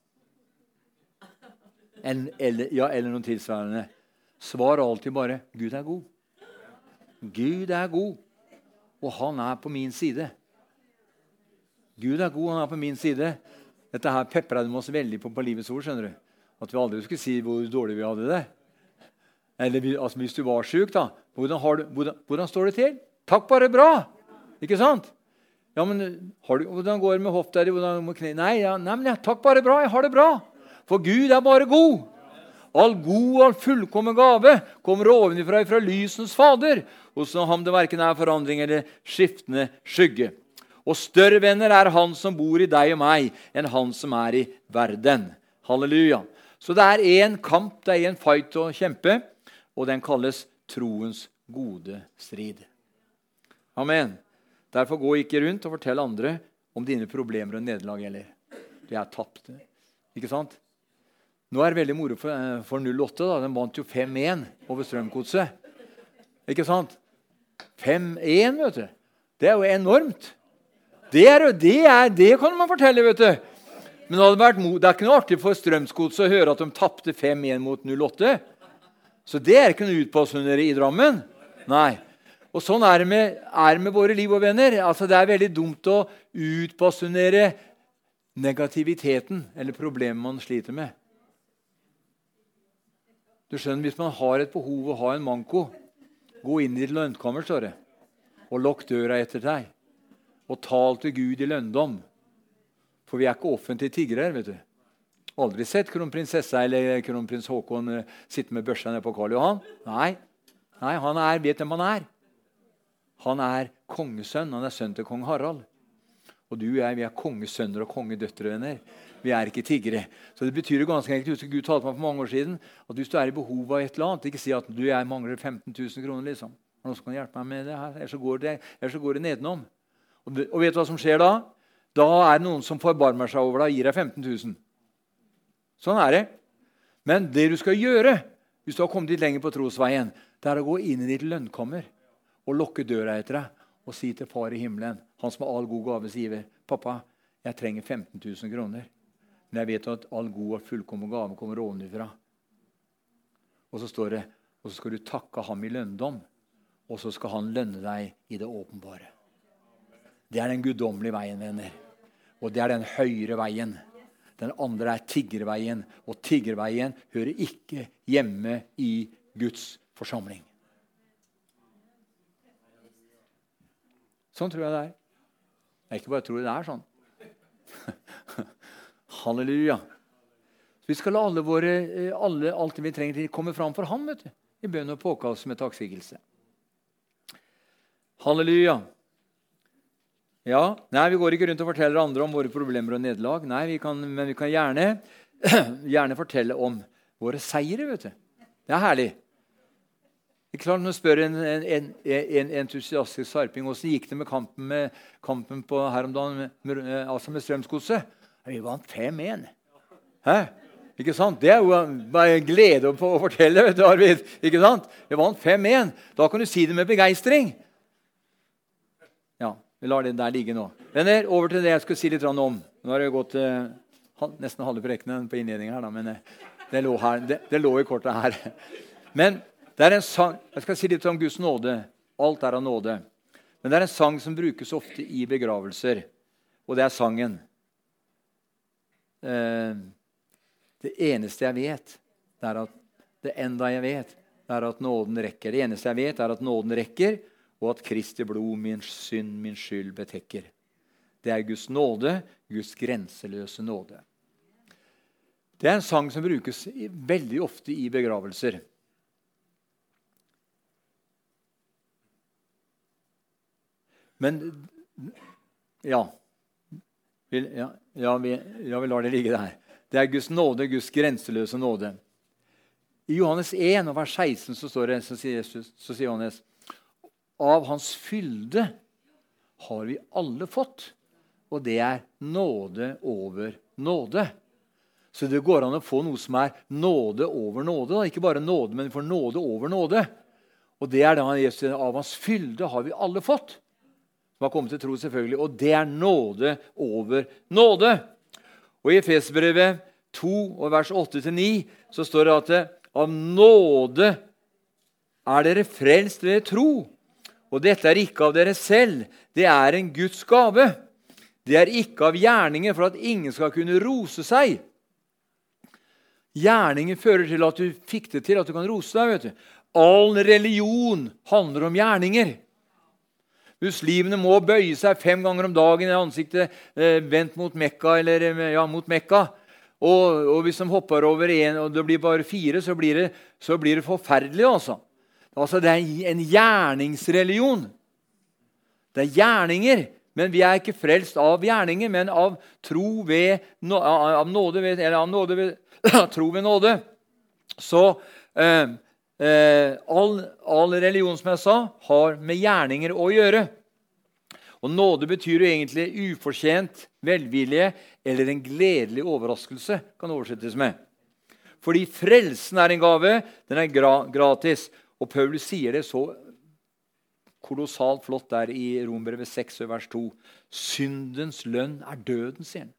En, eller, ja, eller noe tilsvarende. Svar alltid bare 'Gud er god'. Gud er god, og han er på min side. Gud er god, han er på min side. Dette her pepra de oss veldig på på Livets ord. skjønner du. At vi aldri skulle si hvor dårlig vi hadde det. Eller altså, hvis du var sjuk, da. Hvordan, du, hvordan, hvordan står det til? Takk, bare bra. Ikke sant? Ja, men du, Hvordan går det med hofta di? Nei, ja, nei, men takk, bare bra. Jeg har det bra. For Gud er bare god. All god og all fullkommen gave kommer ovenifra fra lysens fader, hos ham det verken er forandring eller skiftende skygge. Og større venner er han som bor i deg og meg, enn han som er i verden. Halleluja. Så det er én kamp, det er én fight å kjempe. og den kalles troens gode strid. Amen. Derfor gå ikke rundt og fortell andre om dine problemer og nederlag heller. De er tapte. Ikke sant? Nå er det veldig moro for, eh, for 08. da. Den vant jo 5-1 over Strømgodset. Ikke sant? 5-1, vet du. Det er jo enormt. Det, er, det, er, det kan man fortelle, vet du. Men det, vært, det er ikke noe artig for Strømsgodset å høre at de tapte 5-1 mot 08. Så det er ikke noe utbasunere i Drammen. Nei. Og Sånn er det med, er med våre liv og venner. Altså, det er veldig dumt å utbasunere negativiteten eller problemet man sliter med. Du skjønner, Hvis man har et behov og har en manko, gå inn i ditt lønnkammer står det, og lukk døra etter deg. Og tal til Gud i lønndom. For vi er ikke offentlige tiggere. vet du. Aldri sett kronprinsessa eller kronprins Haakon eh, sitte med børsa nede på Karl Johan. Nei, Nei han er, vet hvem han er. Han er kongesønn. Han er sønn til kong Harald. Og du og jeg vi er kongesønner og kongedøtre. venner. Vi er ikke tiggere. Så det betyr jo ganske enkelt, husker Gud talte meg for mange år siden, at hvis du er i behov av et eller annet, ikke si at du jeg mangler 15 000 kroner. liksom. Noen som kan hjelpe meg med det her, Ellers går det, så går det nedenom. Og, og vet du hva som skjer da? Da er det noen som forbarmer seg over deg og gir deg 15 000. Sånn er det. Men det du skal gjøre hvis du har kommet litt lenger på trosveien, det er å gå inn i ditt lønnkammer og lukke døra etter deg og si til Far i himmelen, han som er all god gaves giver, 'Pappa, jeg trenger 15 000 kroner.' Men jeg vet at all god og fullkommen gave kommer ovenfra. Og så står det og så skal du takke ham i lønndom, og så skal han lønne deg i det åpenbare. Det er den guddommelige veien, venner. Og det er den høyere veien. Den andre er tiggerveien. Og tiggerveien hører ikke hjemme i Guds forsamling. Sånn tror jeg det er. Jeg ikke bare tror det er sånn. Halleluja. Så vi skal la alle våre, eh, alle, alt det vi trenger til, komme fram for ham vet du, i bønn og påkallelse med takksigelse. Halleluja. Ja, nei, Vi går ikke rundt og forteller andre om våre problemer og nederlag. Nei, Men vi kan gjerne, gjerne fortelle om våre seire. vet du. Det er herlig. Ikke klart, Når spør en, en, en, entusiastisk sarping åssen gikk det med kampen, med kampen på her om dagen med, med, altså med Strømsgodset Vi vant 5-1. Hæ? Ikke sant? Det er jo bare glede å fortelle. vet du, Arvid. Ikke sant? Vi vant 5-1. Da kan du si det med begeistring. Ja, vi lar det der ligge nå. Venner, over til det jeg skulle si litt om. Nå har det gått eh, nesten halve prekenen på innledninga her, da, men eh, det lå, her, det, det lå i kortet her. Men det er en sang, Jeg skal si litt om Guds nåde. Alt er av nåde. Men det er en sang som brukes ofte i begravelser, og det er sangen. Eh, det eneste jeg vet, det er at det enda jeg vet, det er at nåden rekker. Det eneste jeg vet, er at nåden rekker, og at Kristi blod min synd, min skyld, betekker. Det er Guds nåde, Guds grenseløse nåde. Det er en sang som brukes veldig ofte i begravelser. Men ja. Vi, ja, ja, vi, ja, vi lar det ligge der. Det er Guds nåde, Guds grenseløse nåde. I Johannes 1, vers 16 så, står det, så sier, Jesus, så sier Johannes Av hans fylde har vi alle fått, og det er nåde over nåde. Så det går an å få noe som er nåde over nåde. Da. Ikke bare nåde, men får nåde over nåde. Og det er da Jesus, Av hans fylde har vi alle fått som har kommet til tro, selvfølgelig. Og det er nåde over nåde. Og I Efesbrevet 2, og vers 8-9 så står det at av nåde er dere frelst ved tro. Og dette er ikke av dere selv, det er en Guds gave. Det er ikke av gjerninger for at ingen skal kunne rose seg. Gjerninger fører til at du fikk det til, at du kan rose deg. vet du. All religion handler om gjerninger. Muslimene må bøye seg fem ganger om dagen i ansiktet eh, vendt mot Mekka. Eller, eh, ja, mot Mekka. Og, og, hvis de hopper over én og det blir bare fire, så blir det, så blir det forferdelig. Altså. altså. Det er en gjerningsreligion. Det er gjerninger. Men vi er ikke frelst av gjerninger, men av tro ved, av nåde ved, eller av nåde ved, tro ved nåde. Så, eh, eh, all, all religion som jeg sa, har med gjerninger å gjøre. Og Nåde betyr jo egentlig ufortjent velvilje eller en gledelig overraskelse. kan oversettes med. Fordi frelsen er en gave, den er gratis. Og Paulus sier det så kolossalt flott der i Rombrevet 6, vers 2. Syndens lønn er døden, sier han.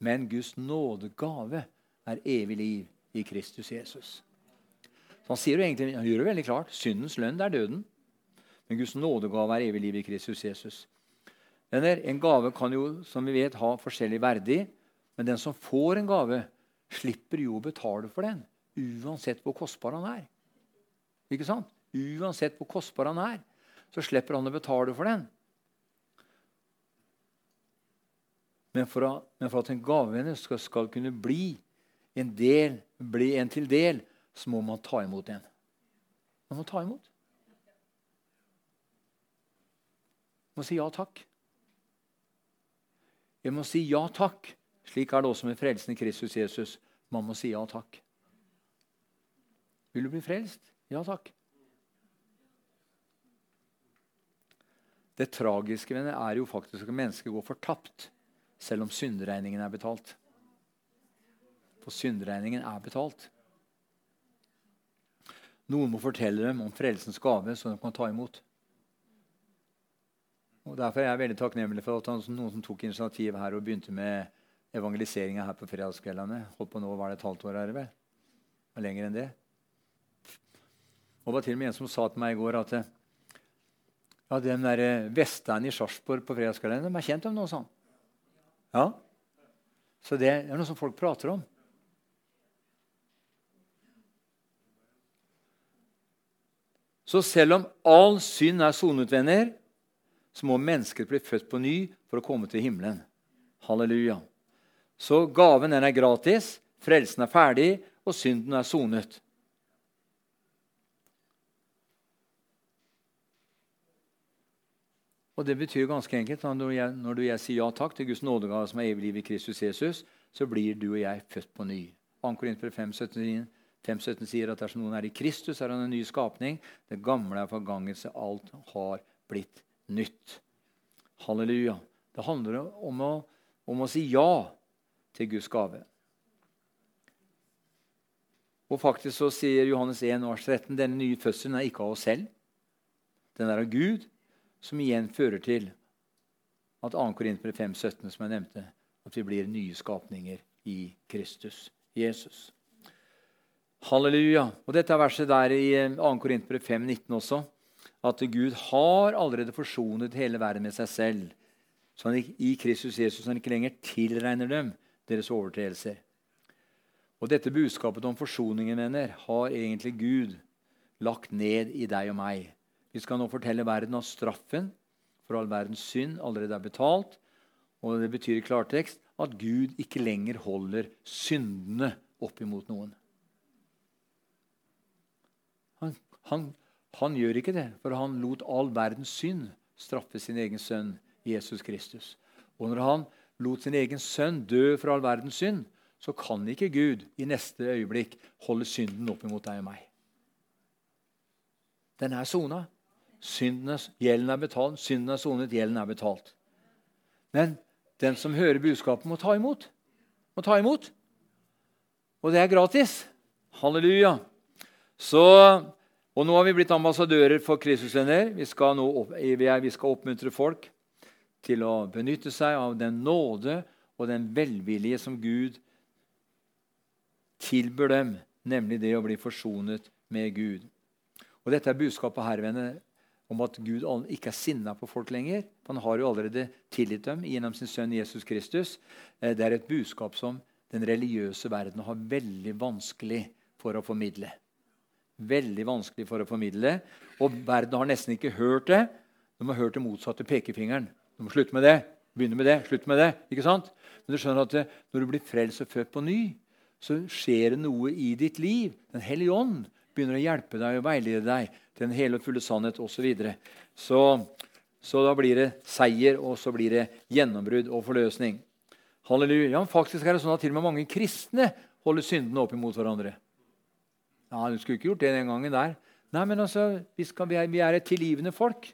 Men Guds nådegave er evig liv i Kristus Jesus. Så han, sier jo egentlig, han gjør det veldig klart. Syndens lønn er døden. Men Guds nådegave er evig liv i Kristus Jesus. Venner, En gave kan jo som vi vet, ha forskjellig verdi, men den som får en gave, slipper jo å betale for den, uansett hvor kostbar han er. Ikke sant? Uansett hvor kostbar han er, så slipper han å betale for den. Men for, å, men for at en gave skal, skal, kunne bli en, del, bli en til del, så må man ta imot en. Man må ta imot. Man må si ja takk. Jeg må si ja takk. Slik er det også med frelsen i Kristus Jesus. Man må si ja takk. Vil du bli frelst? Ja takk. Det tragiske med det er jo faktisk at mennesket går fortapt selv om synderegningen er betalt. For synderegningen er betalt. Noen må fortelle dem om frelsens gave, så de kan ta imot. Og Derfor er jeg veldig takknemlig for at noen som tok initiativ her og begynte med evangeliseringa her på fredagskveldene. Holdt på nå var det et halvt år, er det vel? Lenger enn det. Og det var til og med en som sa til meg i går at ja, den der Vestern i Sarpsborg på fredagskveldene de er kjent om noe sånt. Ja. Så det er noe som folk prater om. Så selv om all synd er sonet, venner, så må mennesket bli født på ny for å komme til himmelen. Halleluja. Så gaven den er gratis, frelsen er ferdig, og synden er sonet. Og Det betyr ganske enkelt at når, jeg, når du jeg sier ja takk til Guds nådegave som er evig liv i Kristus Jesus, så blir du og jeg født på ny. 2. Korinter 5, 17 sier at dersom noen er i Kristus, er han en ny skapning. Det gamle er forgangelse. Alt har blitt nytt. Halleluja. Det handler om å, om å si ja til Guds gave. Og faktisk så sier Johannes 1, vers 13 denne nye fødselen er ikke av oss selv. Den er av Gud som igjen fører til at 2. Korinter 5, 17, som jeg nevnte, at vi blir nye skapninger i Kristus Jesus. Halleluja. Og Dette er verset der i 2. Korinter 5, 19 også. At Gud har allerede forsonet hele verden med seg selv. Så han i Kristus Jesus han ikke lenger tilregner dem deres overtredelser. Og Dette budskapet om forsoningen venner, har egentlig Gud lagt ned i deg og meg. Vi skal nå fortelle verden at straffen for all verdens synd allerede er betalt. Og Det betyr i klartekst at Gud ikke lenger holder syndene opp imot noen. Han, han, gjør ikke det, for han lot all verdens synd straffe sin egen sønn Jesus Kristus. Og når han lot sin egen sønn dø for all verdens synd, så kan ikke Gud i neste øyeblikk holde synden opp imot deg og meg. Den er sona. Syndenes, gjelden er betalt, synden er sonet, gjelden er betalt. Men den som hører budskapet, må ta imot. Må ta imot. Og det er gratis. Halleluja. Så, og nå har vi blitt ambassadører for Kristusvenner. Vi skal, vi skal oppmuntre folk til å benytte seg av den nåde og den velvilje som Gud tilbyr dem, nemlig det å bli forsonet med Gud. Og Dette er budskapet her, venner, om at Gud ikke er sinna på folk lenger. Han har jo allerede tilgitt dem gjennom sin sønn Jesus Kristus. Eh, det er et budskap som den religiøse verden har veldig vanskelig for å formidle. Veldig vanskelig for å formidle. Og verden har nesten ikke hørt det. De har hørt det motsatte pekefingeren. De må slutte med det. Begynne med det. slutte med det. Ikke sant? Men du skjønner at når du blir frelst og født på ny, så skjer det noe i ditt liv. Den hellige ånd begynner å hjelpe deg og veilede deg til den hele og fulle sannhet osv. Så, videre. så Så da blir det seier, og så blir det gjennombrudd og forløsning. Halleluja. Faktisk er det sånn at til og med mange kristne holder syndene opp imot hverandre. Ja, du skulle ikke gjort det den gangen der. Nei, men altså, vi, skal, vi, er, vi er, et tilgivende folk.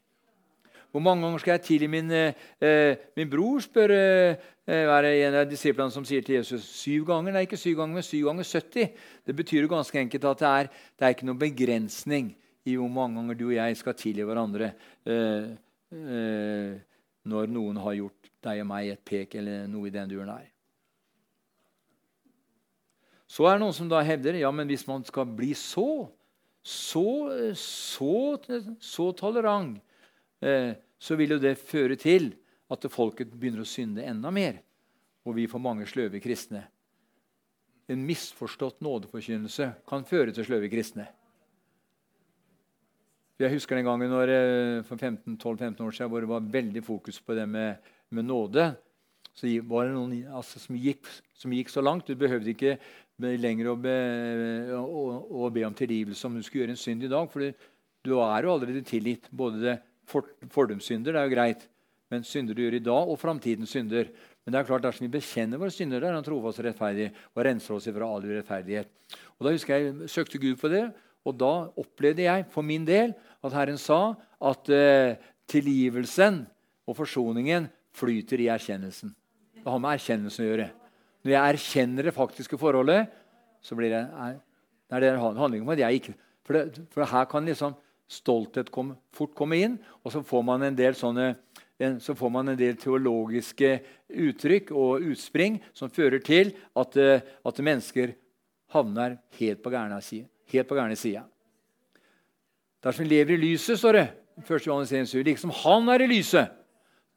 Hvor mange ganger skal jeg tilgi min, eh, min bror, spør eh, er en av disiplene som sier til Jesus. Syv ganger? Nei, ikke syv ganger, men syv ganger 70. Det betyr jo ganske enkelt at det er, det er ikke noen begrensning i hvor mange ganger du og jeg skal tilgi hverandre eh, eh, når noen har gjort deg og meg et pek eller noe i den duren der. Så er det noen som da hevder ja, men hvis man skal bli så, så, så, så tolerant, eh, så vil jo det føre til at folket begynner å synde enda mer, og vi får mange sløve kristne. En misforstått nådeforkynnelse kan føre til sløve kristne. Jeg husker den gangen når, eh, for 12-15 år siden hvor det var veldig fokus på det med, med nåde. Så var det noen altså, som, gikk, som, gikk, så langt. Du behøvde ikke lenger å be, å, å be, om tilgivelse om hun skulle gjøre en synd i dag. For du er jo allerede tilgitt. Både det for, fordomssynder, det er jo greit, men synder du gjør i dag, og framtidens synder. Men det er klart dersom vi bekjenner våre synder, er han trofast og rettferdig og renser oss fra all urettferdighet. Og Da husker jeg søkte Gud på det, og da opplevde jeg for min del at Herren sa at eh, tilgivelsen og forsoningen flyter i erkjennelsen. Det har med erkjennelsen å gjøre. Når jeg erkjenner det faktiske forholdet, så blir det, er, er en handling om at jeg ikke for, det, for her kan liksom stolthet kom, fort komme inn, og så får man en del sånne så får man en del teologiske uttrykk og utspring som fører til at, eh, at mennesker havner helt på gærne sida. Sida. Dersom vi lever i lyset, står det, 1. Johannes 1, liksom han er i lyset,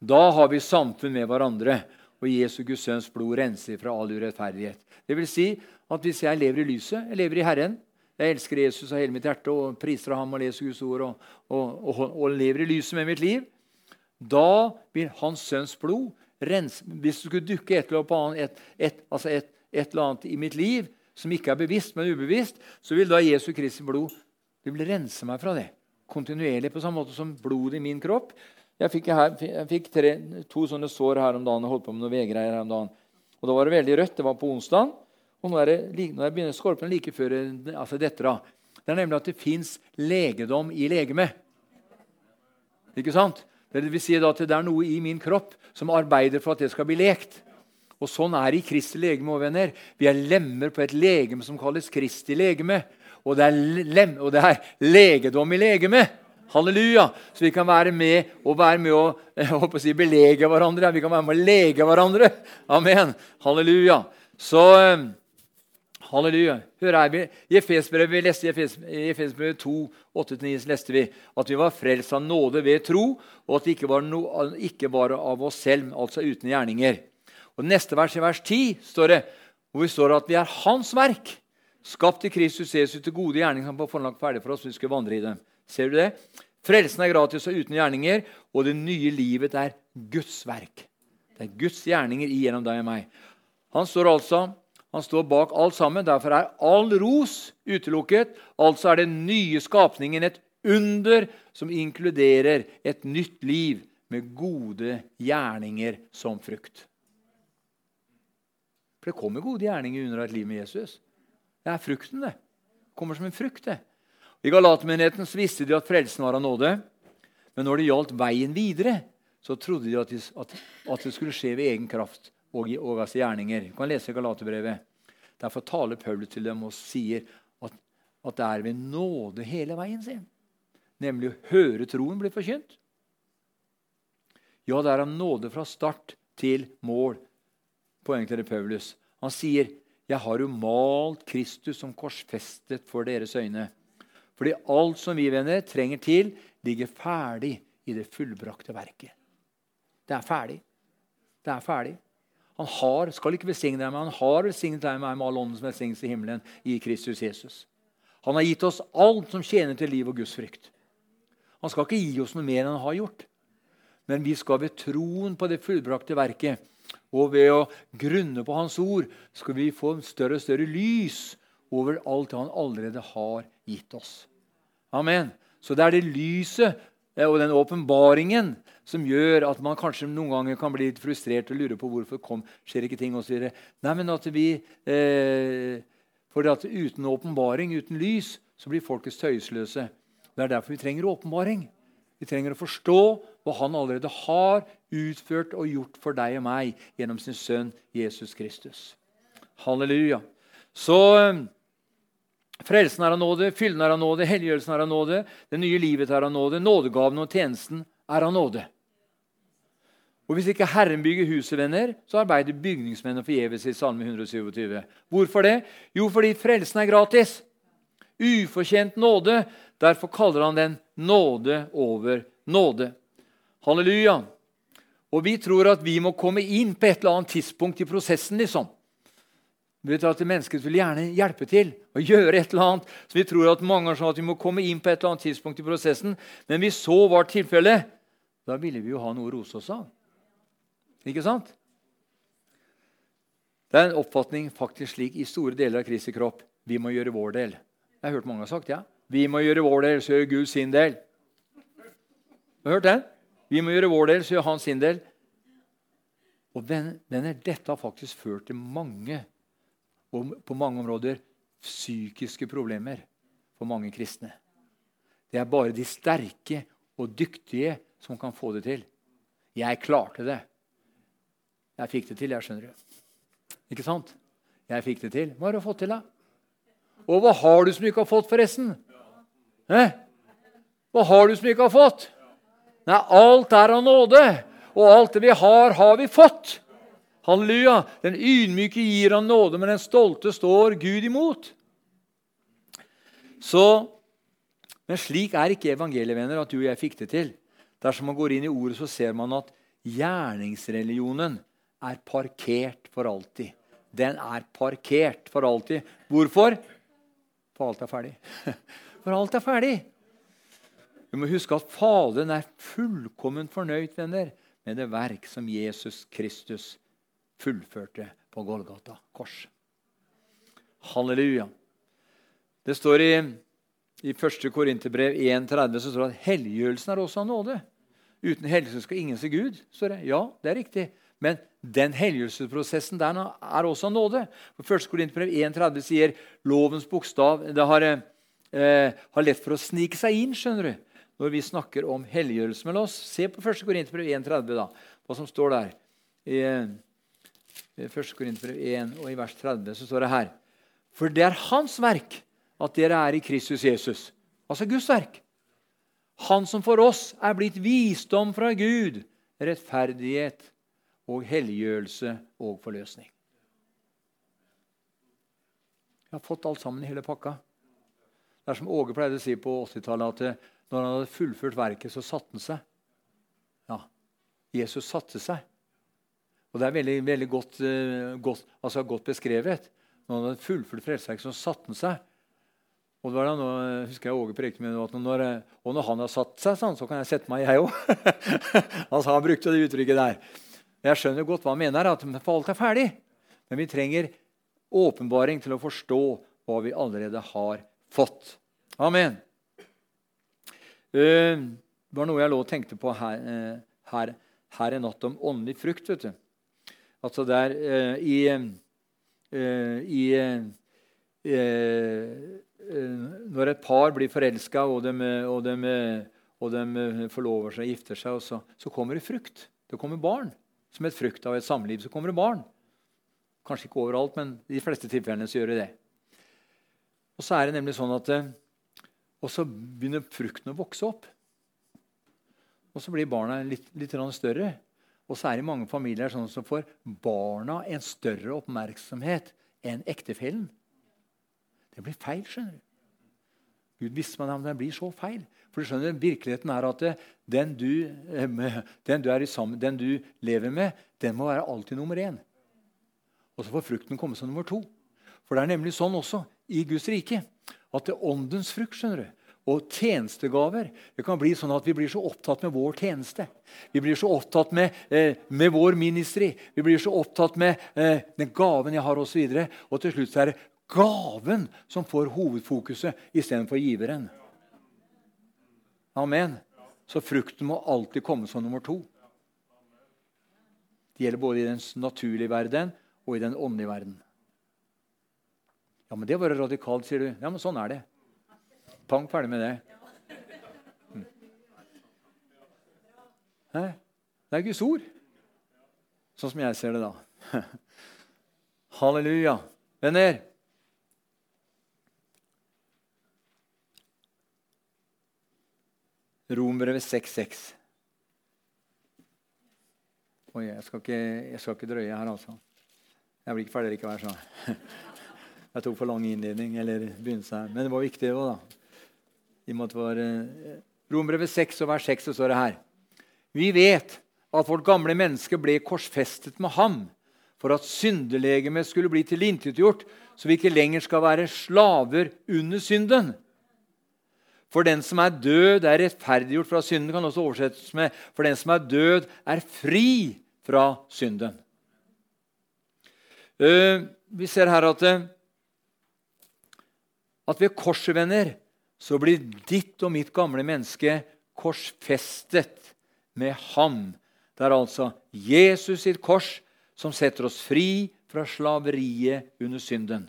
da har vi samfunn med hverandre og Jesu Guds sønns blod renser fra all urettferdighet. Det vil si at hvis jeg lever i lyset, jeg lever i Herren, jeg elsker Jesus av hele mitt hjerte og priser ham og leser Guds ord og, og, og, og, lever i lyset med mitt liv, da vil Hans sønns blod rense Hvis det skulle dukke et eller annet, et, et, altså et, et eller annet i mitt liv som ikke er bevisst, men ubevisst, så vil da Jesu Kristi blod det vil rense meg fra det. Kontinuerlig, på samme måte som blodet i min kropp jeg fikk, her, jeg fikk tre, to sånne sår her om dagen og holdt på med noe vedgreier her om dagen. Og Da var det veldig rødt. Det var på onsdag. Og nå er det, nå er det skorpen like før altså dette. da. Det er nemlig at det fins legedom i legemet. Ikke sant? Det vil si at det er noe i min kropp som arbeider for at det skal bli lekt. Og Sånn er det i Kristi legeme. venner. Vi er lemmer på et legeme som kalles Kristi legeme. Og det er, lem, og det er legedom i legemet. Halleluja! Så vi kan være med og være med å, å si, belege hverandre. Vi kan være med å lege hverandre. Amen. Halleluja. Så eh, Halleluja. Hør her, I Efesbrevet vi leste i Efesbrevet 2, 8-9 leste vi at vi var frelst av nåde ved tro, og at det ikke var, no, ikke var av oss selv, altså uten gjerninger. Og Neste vers, i vers 10, står det, hvor vi står at vi er Hans verk, skapt i Kristus Jesus til gode gjerninger som på forhånd ferdig for oss, vi skulle vandre i dem. Ser du det? Frelsen er gratis og uten gjerninger, og det nye livet er Guds verk. Det er Guds gjerninger igjennom deg og meg. Han står altså han står bak alt sammen. Derfor er all ros utelukket. Altså er den nye skapningen et under som inkluderer et nytt liv med gode gjerninger som frukt. For det kommer gode gjerninger under et liv med Jesus. Det er frukten, det. Det kommer som en frukt, det. I Galatmenigheten visste de at frelsen var av nåde. Men når det gjaldt veien videre, så trodde de at, de, at, at det skulle skje ved egen kraft og, og altså gjerninger. Du kan lese Galaterbrevet. Derfor taler Paulus til dem og sier at, at det er ved nåde hele veien sin. Nemlig å høre troen bli forkynt. Ja, det er av nåde fra start til mål. Poenget det Paulus. Han sier, 'Jeg har jo malt Kristus som korsfestet for deres øyne.' Fordi alt som vi venner trenger til, ligger ferdig i det fullbrakte verket. Det er ferdig. Det er ferdig. Han har, skal ikke besigne deg, men han har besignet deg med all åndens velsignelse i himmelen i Kristus Jesus. Han har gitt oss alt som tjener til liv og Guds frykt. Han skal ikke gi oss noe mer enn han har gjort. Men vi skal ved troen på det fullbrakte verket og ved å grunne på Hans ord skal vi få større og større lys over alt han allerede har gitt oss. Amen. Så det er det lyset eh, og den åpenbaringen som gjør at man kanskje noen ganger kan bli litt frustrert og lure på hvorfor kom, skjer ikke ting osv. Nei, men at vi eh, For at uten åpenbaring, uten lys, så blir folket tøysløse. Det er derfor vi trenger åpenbaring. Vi trenger å forstå hva Han allerede har utført og gjort for deg og meg gjennom sin sønn Jesus Kristus. Halleluja. Så eh, Frelsen er av nåde, fylden er av nåde, helliggjørelsen er av nåde, det nye livet er av nåde, nådegaven og tjenesten er av nåde. Og Hvis ikke Herren bygger huset, venner, så arbeider bygningsmennene forgjeves i Salme 127. Hvorfor det? Jo, fordi frelsen er gratis. Ufortjent nåde. Derfor kaller han den nåde over nåde. Halleluja. Og vi tror at vi må komme inn på et eller annet tidspunkt i prosessen. liksom. Vi vet at Mennesket vil gjerne hjelpe til og gjøre et eller annet. Så Vi tror at mange ganger sånn at vi må komme inn på et eller annet tidspunkt i prosessen. Men hvis så var tilfellet, da ville vi jo ha noe å rose oss av. Ikke sant? Det er en oppfatning faktisk slik i store deler av Kristi kropp. Vi må gjøre vår del. Jeg har hørt mange har sagt ja. Vi må gjøre vår del, så gjør Gud sin del. Du har hørt den? Vi må gjøre vår del, så gjør han sin del. Og venner, Dette har faktisk ført til mange og på mange områder psykiske problemer for mange kristne. Det er bare de sterke og dyktige som kan få det til. Jeg klarte det. Jeg fikk det til, jeg, skjønner du. Ikke sant? Jeg fikk det til. Hva har du fått til, da? Og hva har du som du ikke har fått, forresten? Hæ? Hva har du som du ikke har fått? Nei, alt er av nåde. Og alt det vi har, har vi fått. Halleluja! Den ydmyke gir han nåde, men den stolte står Gud imot. Så, Men slik er ikke evangelievenner at du og jeg fikk det til. Dersom man går inn i ordet, så ser man at gjerningsreligionen er parkert for alltid. Den er parkert for alltid. Hvorfor? For alt er ferdig. For alt er ferdig. Vi må huske at Faderen er fullkomment fornøyd venner, med det verk som Jesus Kristus fullførte på Golgata kors. Halleluja. Det står i, i 1. Korinterbrev 1,30 så står det at helliggjørelsen er også av nåde. Uten helliggjørelse skal ingen se Gud. står det. Ja, det er riktig. Men den helliggjørelsesprosessen der er også av nåde. For 1. Korinterbrev 1,30 sier lovens bokstav det har, eh, har, lett for å snike seg inn skjønner du, når vi snakker om helliggjørelse. mellom oss se på 1. Korinterbrev 1,30, hva som står der. I, 1. Korinterbrev 1 og i vers 30 så står det her For det er Hans verk at dere er i Kristus Jesus. Altså Guds verk. Han som for oss er blitt visdom fra Gud, rettferdighet og helliggjørelse og forløsning. Jeg har fått alt sammen i hele pakka. Det er som Åge pleide å si på 80-tallet, at når han hadde fullført verket, så satte han seg. Ja, Jesus satte seg. Og det er veldig, veldig godt, uh, godt, altså godt, beskrevet. Når han hadde fullført frelseverket, så satte han seg. Og det var da nå, husker jeg Åge prekte med at når, og når han har satt seg, sånn, så kan jeg sette meg, jeg òg. altså, han brukte det uttrykket der. Jeg skjønner godt hva han mener, at for alt er ferdig. Men vi trenger åpenbaring til å forstå hva vi allerede har fått. Amen. Det var noe jeg lå og tenkte på her, her, her i natt om åndelig frukt. vet du. Altså der eh, i, eh, i eh, Når et par blir forelska, og, og, og de forlover seg gifter seg, så, så, kommer det frukt. Det kommer barn. Som et frukt av et samliv så kommer det barn. Kanskje ikke overalt, men i de fleste tilfellene så gjør det det. Og så er det nemlig sånn at Og så begynner frukten å vokse opp. Og så blir barna litt, litt større. Og så er det mange familier sånn som får barna en større oppmerksomhet enn ektefellen. Det blir feil. skjønner du. Gud visste meg om det blir så feil. For du skjønner, Virkeligheten er at den du, eh, den du, sammen, den du lever med, den må være alltid nummer én. Og så får frukten komme som nummer to. For det er nemlig sånn også i Guds rike at det er åndens frukt skjønner du, og tjenestegaver. Det kan bli sånn at vi blir så opptatt med vår tjeneste. Vi blir så opptatt med, eh, med vår ministry. Vi blir så opptatt med eh, den gaven jeg har, osv. Og, så og til slutt er det gaven som får hovedfokuset istedenfor giveren. Amen. Så frukten må alltid komme som nummer to. Det gjelder både i den naturlige verden og i den åndelige verden. Ja, men Det var radikalt, sier du. Ja, men sånn er det. Pang, ferdig med det. Mm. Det er Guds ord, sånn som jeg ser det da. Halleluja. Venner, Rombrevet 6,6. Oi, jeg skal, ikke, jeg skal ikke drøye her, altså. Jeg blir ikke ferdig likevel. så. Jeg tok for lang innledning. eller begynnelse her. Men det var viktig òg, da. I måte var, eh, Rombrevet 6 og vers 6 så står det her. Vi vet at vårt gamle menneske ble korsfestet med ham for at syndelegemet skulle bli tilintetgjort, så vi ikke lenger skal være slaver under synden. For den som er død, er rettferdiggjort fra synden. kan også oversettes med For den som er død, er fri fra synden. Uh, vi ser her at, uh, at ved korset, venner, så blir ditt og mitt gamle menneske korsfestet med ham. Det er altså Jesus sitt kors som setter oss fri fra slaveriet under synden.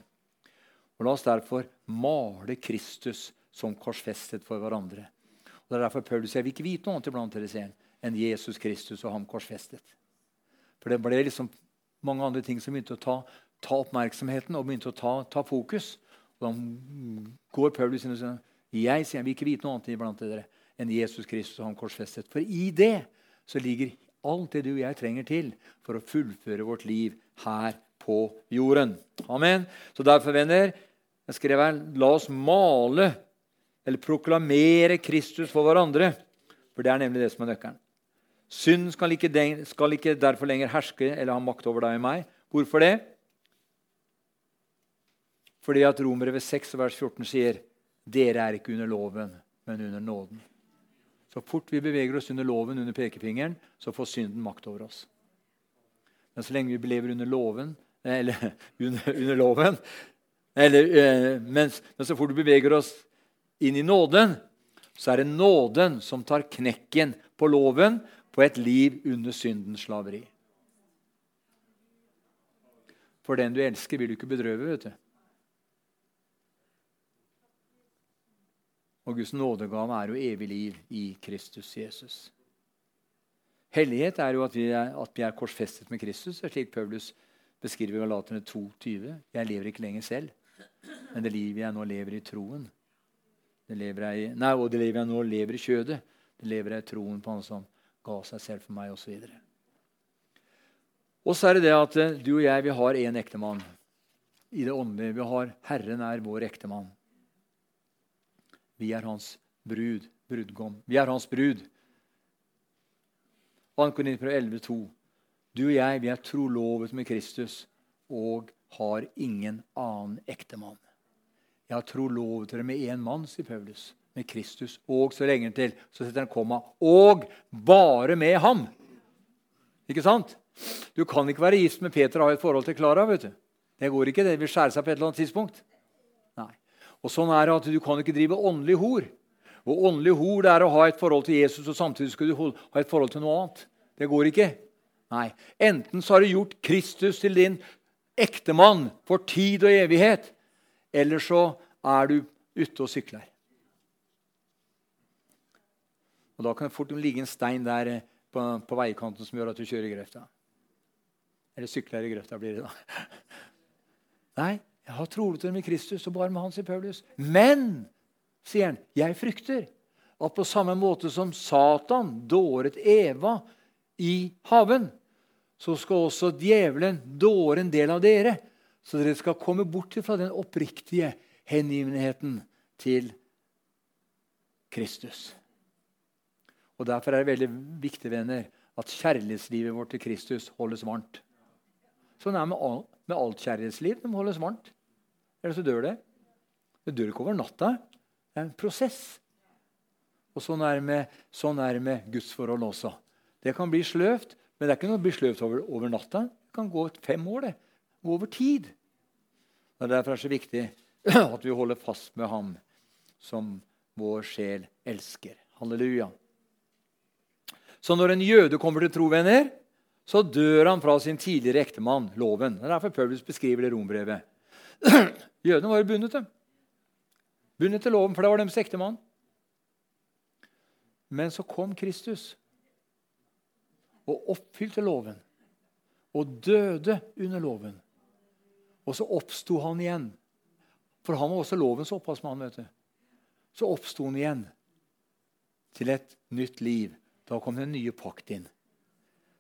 Og La oss derfor male Kristus som korsfestet for hverandre. Og Det er derfor Paulus sier vi ikke vite noe annet iblant dere ser, enn Jesus Kristus og ham korsfestet. For det ble liksom mange andre ting som begynte å ta, ta oppmerksomheten og begynte å ta, ta, fokus. Og Da går Paulus inn og sier jeg sier, vi ikke vite noe annet iblant dere enn Jesus Kristus og ham korsfestet. For i det så ligger alt det du og jeg trenger til for å fullføre vårt liv her på jorden. Amen. Så derfor, venner, jeg skrev her, la oss male eller proklamere Kristus for hverandre. For det er nemlig det som er nøkkelen. Synd skal ikke, skal ikke derfor lenger herske eller ha makt over deg og meg. Hvorfor det? Fordi at Romere ved 6 vers 14 sier dere er ikke under loven, men under nåden. Så fort vi beveger oss under loven, under pekefingeren, så får synden makt over oss. Men så lenge vi lever under loven, eller under, under loven eller, eh, mens, Men så fort vi beveger oss inn i nåden, så er det nåden som tar knekken på loven på et liv under syndens slaveri. For den du elsker, vil du ikke bedrøve. vet du. Og Guds nådegave er jo evig liv i Kristus Jesus. Hellighet er jo at vi er, at vi er korsfestet med Kristus, slik Paulus beskriver Galaterne 2,20. Jeg lever ikke lenger selv, men det livet jeg nå lever i troen, det lever jeg, nei, og det livet jeg nå lever i kjødet. Det lever jeg i troen på Han som ga seg selv for meg, osv. Og så er det det at eh, du og jeg vi har én ektemann i det åndelige. Vi har Herren er vår ektemann. Vi er hans brud, brudgom. Vi er hans brud. 2. Korinter 11,2. Du og jeg vi er trolovet med Kristus og har ingen annen ektemann. Jeg har trolovet dere med én mann, sier Paulus. Med Kristus. Og så lenge til, så setter han komma. Og bare med ham. Ikke sant? Du kan ikke være gift med Peter og ha et forhold til Klara. Det går ikke. Det vil skjære seg på et eller annet tidspunkt. Og sånn er det at Du kan ikke drive åndelig hor. Og åndelig hor det er å ha et forhold til Jesus og samtidig skal du ha et forhold til noe annet. Det går ikke. Nei. Enten så har du gjort Kristus til din ektemann for tid og evighet, eller så er du ute og sykler. Og Da kan det fort ligge en stein der eh, på, på veikanten som gjør at du kjører i grøfta. Eller sykler i grøfta, blir det da. Nei, jeg har trolig med Kristus og bare med han, sier Paulus. Men, sier han, jeg frykter at på samme måte som Satan dåret Eva i haven, så skal også djevelen dåre en del av dere så dere skal komme bort fra den oppriktige hengivenheten til Kristus. Og Derfor er det veldig viktig venner, at kjærlighetslivet vårt til Kristus holdes varmt. Sånn er det med alt kjærlighetsliv. Det må holdes varmt. Ellers så dør det. Det dør ikke over natta. Det er en prosess. Og Sånn er det med, sånn med gudsforhold også. Det kan bli sløvt, men det er ikke noe å bli sløvt over, over natta. Det kan gå fem år. det Gå over tid. Og Derfor er det så viktig at vi holder fast med ham som vår sjel elsker. Halleluja. Så når en jøde kommer til tro, venner, så dør han fra sin tidligere ektemann, loven. Det er derfor Paulus beskriver det rombrevet. Jødene var jo bundet, til. Bundet til loven, for det var deres ektemann. Men så kom Kristus og oppfylte loven. Og døde under loven. Og så oppsto han igjen. For han var også lovens opphavsmann. vet du. Så oppsto han igjen til et nytt liv. Da kom den nye pakt inn.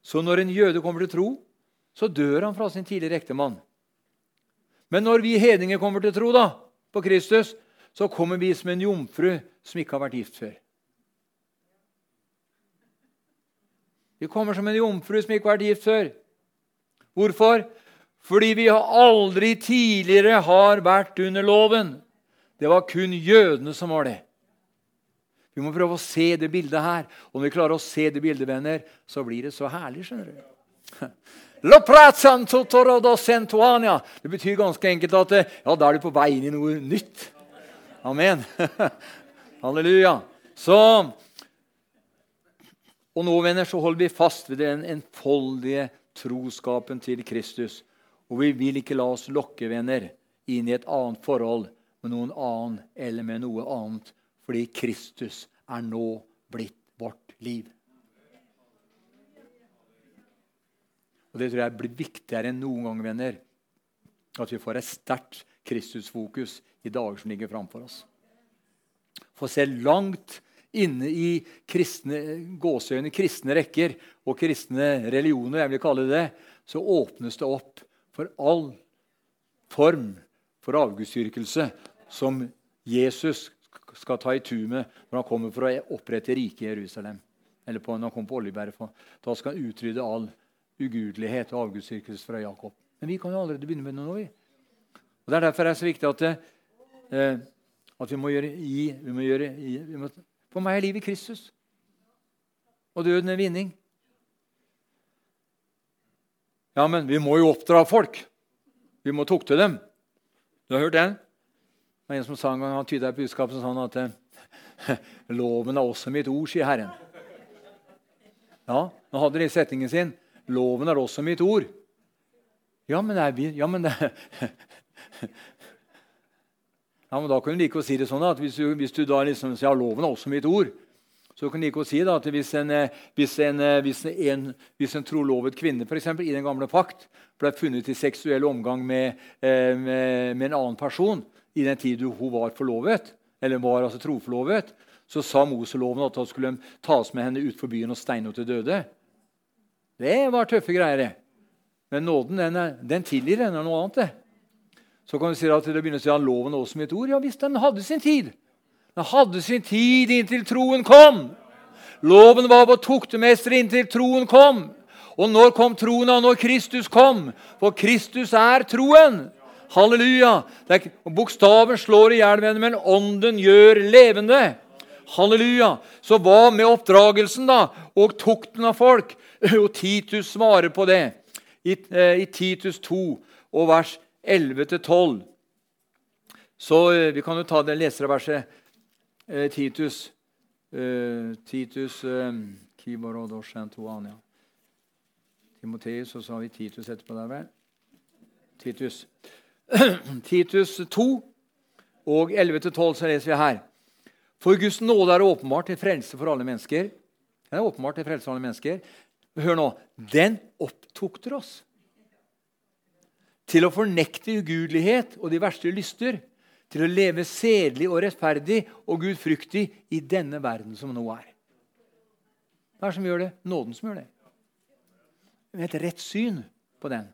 Så når en jøde kommer til tro, så dør han fra sin tidligere ektemann. Men når vi hedninger kommer til tro da, på Kristus, så kommer vi som en jomfru som ikke har vært gift før. Vi kommer som en jomfru som ikke har vært gift før. Hvorfor? Fordi vi aldri tidligere har vært under loven. Det var kun jødene som var det. Vi må prøve å se det bildet her. Om vi klarer å se det bildet, venner, så blir det så herlig. skjønner du. Det betyr ganske enkelt at ja, da er du på vei inn i noe nytt. Amen. Halleluja. Så, og nå, venner, så holder vi fast ved den enfoldige troskapen til Kristus. Og vi vil ikke la oss lokke, venner, inn i et annet forhold med noen annen eller med noe annet, fordi Kristus er nå blitt vårt liv. Og Det tror jeg blir viktigere enn noen gang, venner, at vi får et sterkt Kristusfokus i dager som ligger framfor oss. For se langt inne i kristne, gåseøyne, kristne rekker og kristne religioner, jeg vil kalle det så åpnes det opp for all form for avgudsdyrkelse som Jesus skal ta i tu med når han kommer for å opprette riket i Jerusalem. Eller på, når han kommer på Oljeberget. Da skal han utrydde all ugudelighet og avgudsdyrkelse fra Jakob. Men vi kan jo allerede begynne med noe. Og Det er derfor det er så viktig at, eh, at vi må gjøre i, vi må gjøre i vi må, For meg er livet Kristus. Og døden er vinning. Ja, men vi må jo oppdra folk. Vi må tukte dem. Du har hørt den? Det var En som sa en gang, han tyda budskapet sånn at eh, loven er også mitt ord, sier Herren. Ja, Nå hadde de setningen sin. Loven er også mitt ord. Ja, men, vi, ja, men, ja, men da kunne du like å si det sånn at hvis du, hvis du da liksom sier ja, loven er også mitt ord, så kan du like å si da, at hvis en, eh, hvis en, eh, hvis en, hvis en trolovet kvinne for eksempel, i den gamle pakt ble funnet i seksuell omgang med, eh, med, med en annen person i den tid hun var forlovet, eller var altså troforlovet, så sa Moseloven at han skulle tas med henne ut for byen og steine henne til døde. Det var tøffe greier. Men nåden den, er, den tilgir henne noe annet. det. Så kan du si at det begynner å si at loven også et ord. Ja visst, den hadde sin tid. Den hadde sin tid inntil troen kom. Loven var vår tuktemester inntil troen kom. Og når kom troen av når Kristus kom? For Kristus er troen. Halleluja! Er, bokstaven slår i hjel, men ånden gjør levende. Halleluja! Så hva med oppdragelsen da, og tukten av folk? Og Titus svarer på det i, eh, i Titus 2 og vers 11-12. Så eh, vi kan jo ta det leserverset eh, Titus Titus Timoteus, og så har vi Titus etterpå der, vel? Titus. Titus 2 og 11-12 så leser vi her. For Guds nåde er åpenbart til frelse for alle mennesker. Den er åpenbart til frelse for alle mennesker. Hør nå. Den opptukter oss til å fornekte ugudelighet og de verste lyster til å leve sedelig og rettferdig og gudfryktig i denne verden som nå er. Hva er det som gjør det? Nåden som gjør det. Et rett syn på den.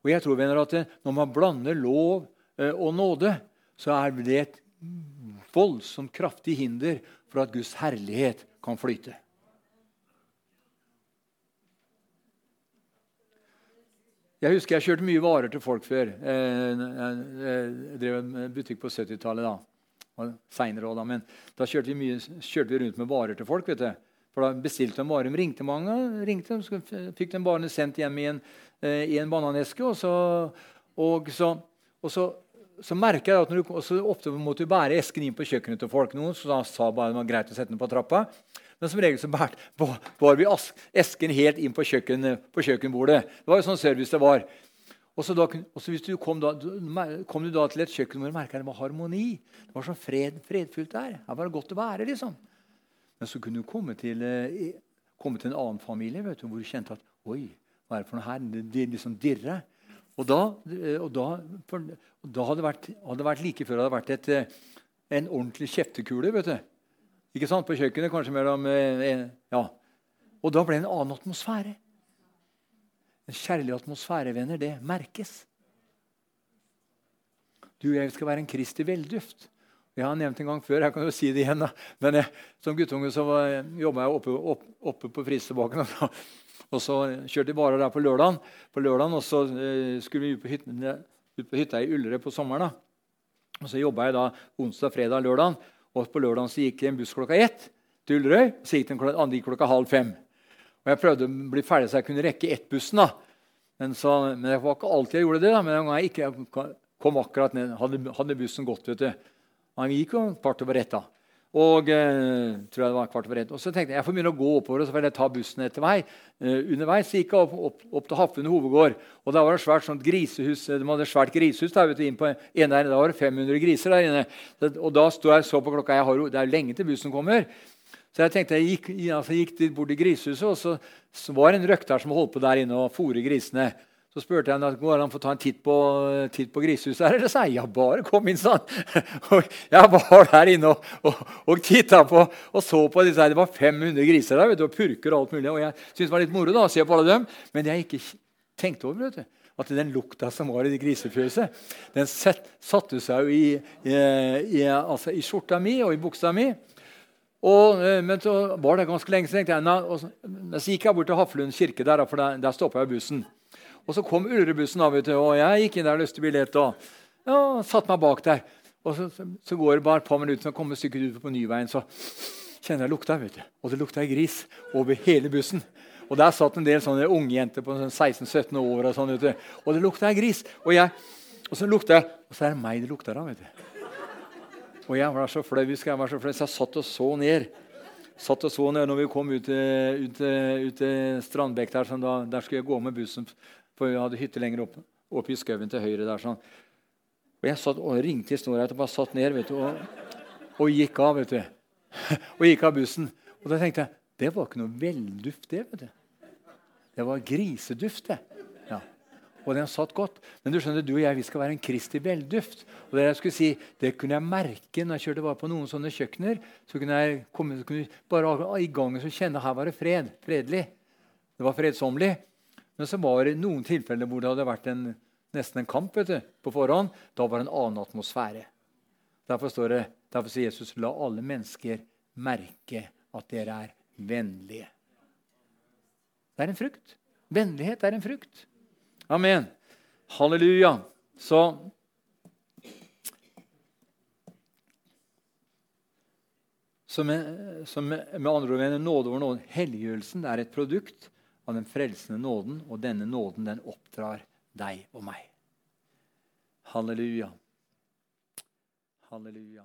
Og jeg tror venner, at Når man blander lov eh, og nåde, så er det et voldsomt kraftig hinder for at Guds herlighet kan flyte. Jeg husker jeg kjørte mye varer til folk før. Eh, jeg drev en butikk på 70-tallet. da. Senere også, da. Men da kjørte vi, mye, kjørte vi, rundt med varer til folk. vet du. For da bestilte de varer. De ringte mange, ringte, så fikk de varene sendt hjem i en, eh, i en bananeske. Og så, og så, og så, så merker jeg at når du, ofte måtte du bære esken inn på kjøkkenet til folk. Noen så da sa bare det var greit å sette den på trappa. Men som regel så bar vi esken helt inn på, kjøkken, på, kjøkkenbordet. Det var jo sånn service det var. Og så, da, og så hvis du kom, da, kom du da til et kjøkken hvor du merka det var harmoni. Det var så fred, fredfullt der. Her var det godt å være. liksom. Men så kunne du komme til, eh, komme til en annen familie vet du, hvor du kjente at Oi, hva er det for noe her? Det, liksom dirrer. Og da, eh, og da, for, da hadde, det vært, vært like før det hadde vært et, eh, en ordentlig kjeftekule. vet du. Ikke sant? På kjøkkenet, kanskje mellom Ja. Og da ble det en annen atmosfære. En kjærlig atmosfære, venner, det merkes. Du og jeg skal være en Kristi velduft. Jeg har nevnt en gang før, jeg kan jo si det igjen. da. Men jeg, Som guttunge så jobba jeg oppe, opp, oppe på Frisebakken. Og, og så kjørte jeg bare der på lørdagen, på lørdagen og så eh, skulle vi ut på, hytten, ut på hytta i Ullerød på sommeren. da. Og Så jobba jeg da onsdag, fredag, lørdag. Og på lørdagen så gikk en buss klokka ett til Ullerøy. Så gikk den andre klokka halv fem. Og Jeg prøvde å bli ferdig så jeg kunne rekke ett-bussen. da. Men, så, men, det var ikke alltid jeg gjorde det. da. Men en gang jeg ikke kom akkurat ned, hadde, hadde bussen gått. vet du. Han gikk jo kvart over ett. da. Og eh, tror jeg det var kvart over ett. Og så tenkte jeg jeg får begynne å gå oppover, og så får jeg ta bussen etter meg. Eh, underveis gikk jeg opp, opp, opp til Haflund hovedgård. og Der var det svært sånt grisehus. De hadde et svært grisehus der, vet du, inn på en der, Da var det 500 griser der inne. Og da sto jeg så på klokka. Jeg har, det er jo lenge til bussen kommer. Så jeg tenkte, jeg gikk, altså, gikk bort til grisehuset, og så, så var det en røkter som holdt på der inne og fôret grisene. Så spurte jeg ham går an å ta en titt på, titt på grisehuset. her, Eller sa jeg, ja, bare kom inn, han. Og jeg var der inne og, og, og titta på og så på disse her. Det var 500 griser der vet du, og purker og alt mulig. Og jeg syntes det var litt moro da, å se på alle dem, men jeg ikke tenkte over vet du, at den lukta som var i det grisefjøset, den satte seg jo i, i, i, altså i skjorta mi og i buksa mi. Og, eh, men så var det ganske lenge, jeg, så, så gikk jeg bort til Haflund kirke, der, for der, der stoppa jeg bussen. Og så kom Ulrebussen av, og jeg gikk inn der og løste billett. og ja, satte meg bak der. Og så, så, så går det bare et par minutter, så kommer stykket ut på Nyveien, så kjenner jeg lukta. vet du. Og det lukta gris over hele bussen. Og der satt en del sånne ungjenter på 16-17 sånn år. Og sånn, vet du. Og det lukta gris. Og, jeg, og så lukta jeg, og så er det meg det lukter av. vet du. Og jeg var så flau, jeg var så flau, så jeg satt og så ned. Satt og så ned når vi kom ut til, ut, ut til Strandbekk. Der, sånn, da, der skulle jeg gå med bussen for vi hadde hytte lenger oppe, oppe i skauen til høyre. der sånn. Og Jeg satt og ringte i snorreit og bare satt ned vet du, og, og, gikk av. vet du. og gikk av bussen. Og da tenkte jeg det var ikke noe velduft, det. vet du. Det var griseduft, det. Ja. Og den satt godt. Men du skjønner, du og jeg vi skal være en Kristi velduft. Og Det jeg skulle si, det kunne jeg merke når jeg kjørte bare på noen sånne kjøkkener. Så kunne jeg komme, så kunne bare i gangen så kjenne her var det fred. Fredelig. Det var fredsommelig. Men så var det noen tilfeller hvor det hadde vært en, nesten en kamp du, på forhånd. Da var det en annen atmosfære. Derfor, står det, derfor sier Jesus la alle mennesker merke at dere er vennlige. Det er en frukt. Vennlighet er en frukt. Amen. Halleluja. Så Så med, med, andre ord, nåde over nåde. Helliggjørelsen er et produkt av den frelsende nåden, og denne nåden den oppdrar deg og meg. Halleluja. Halleluja.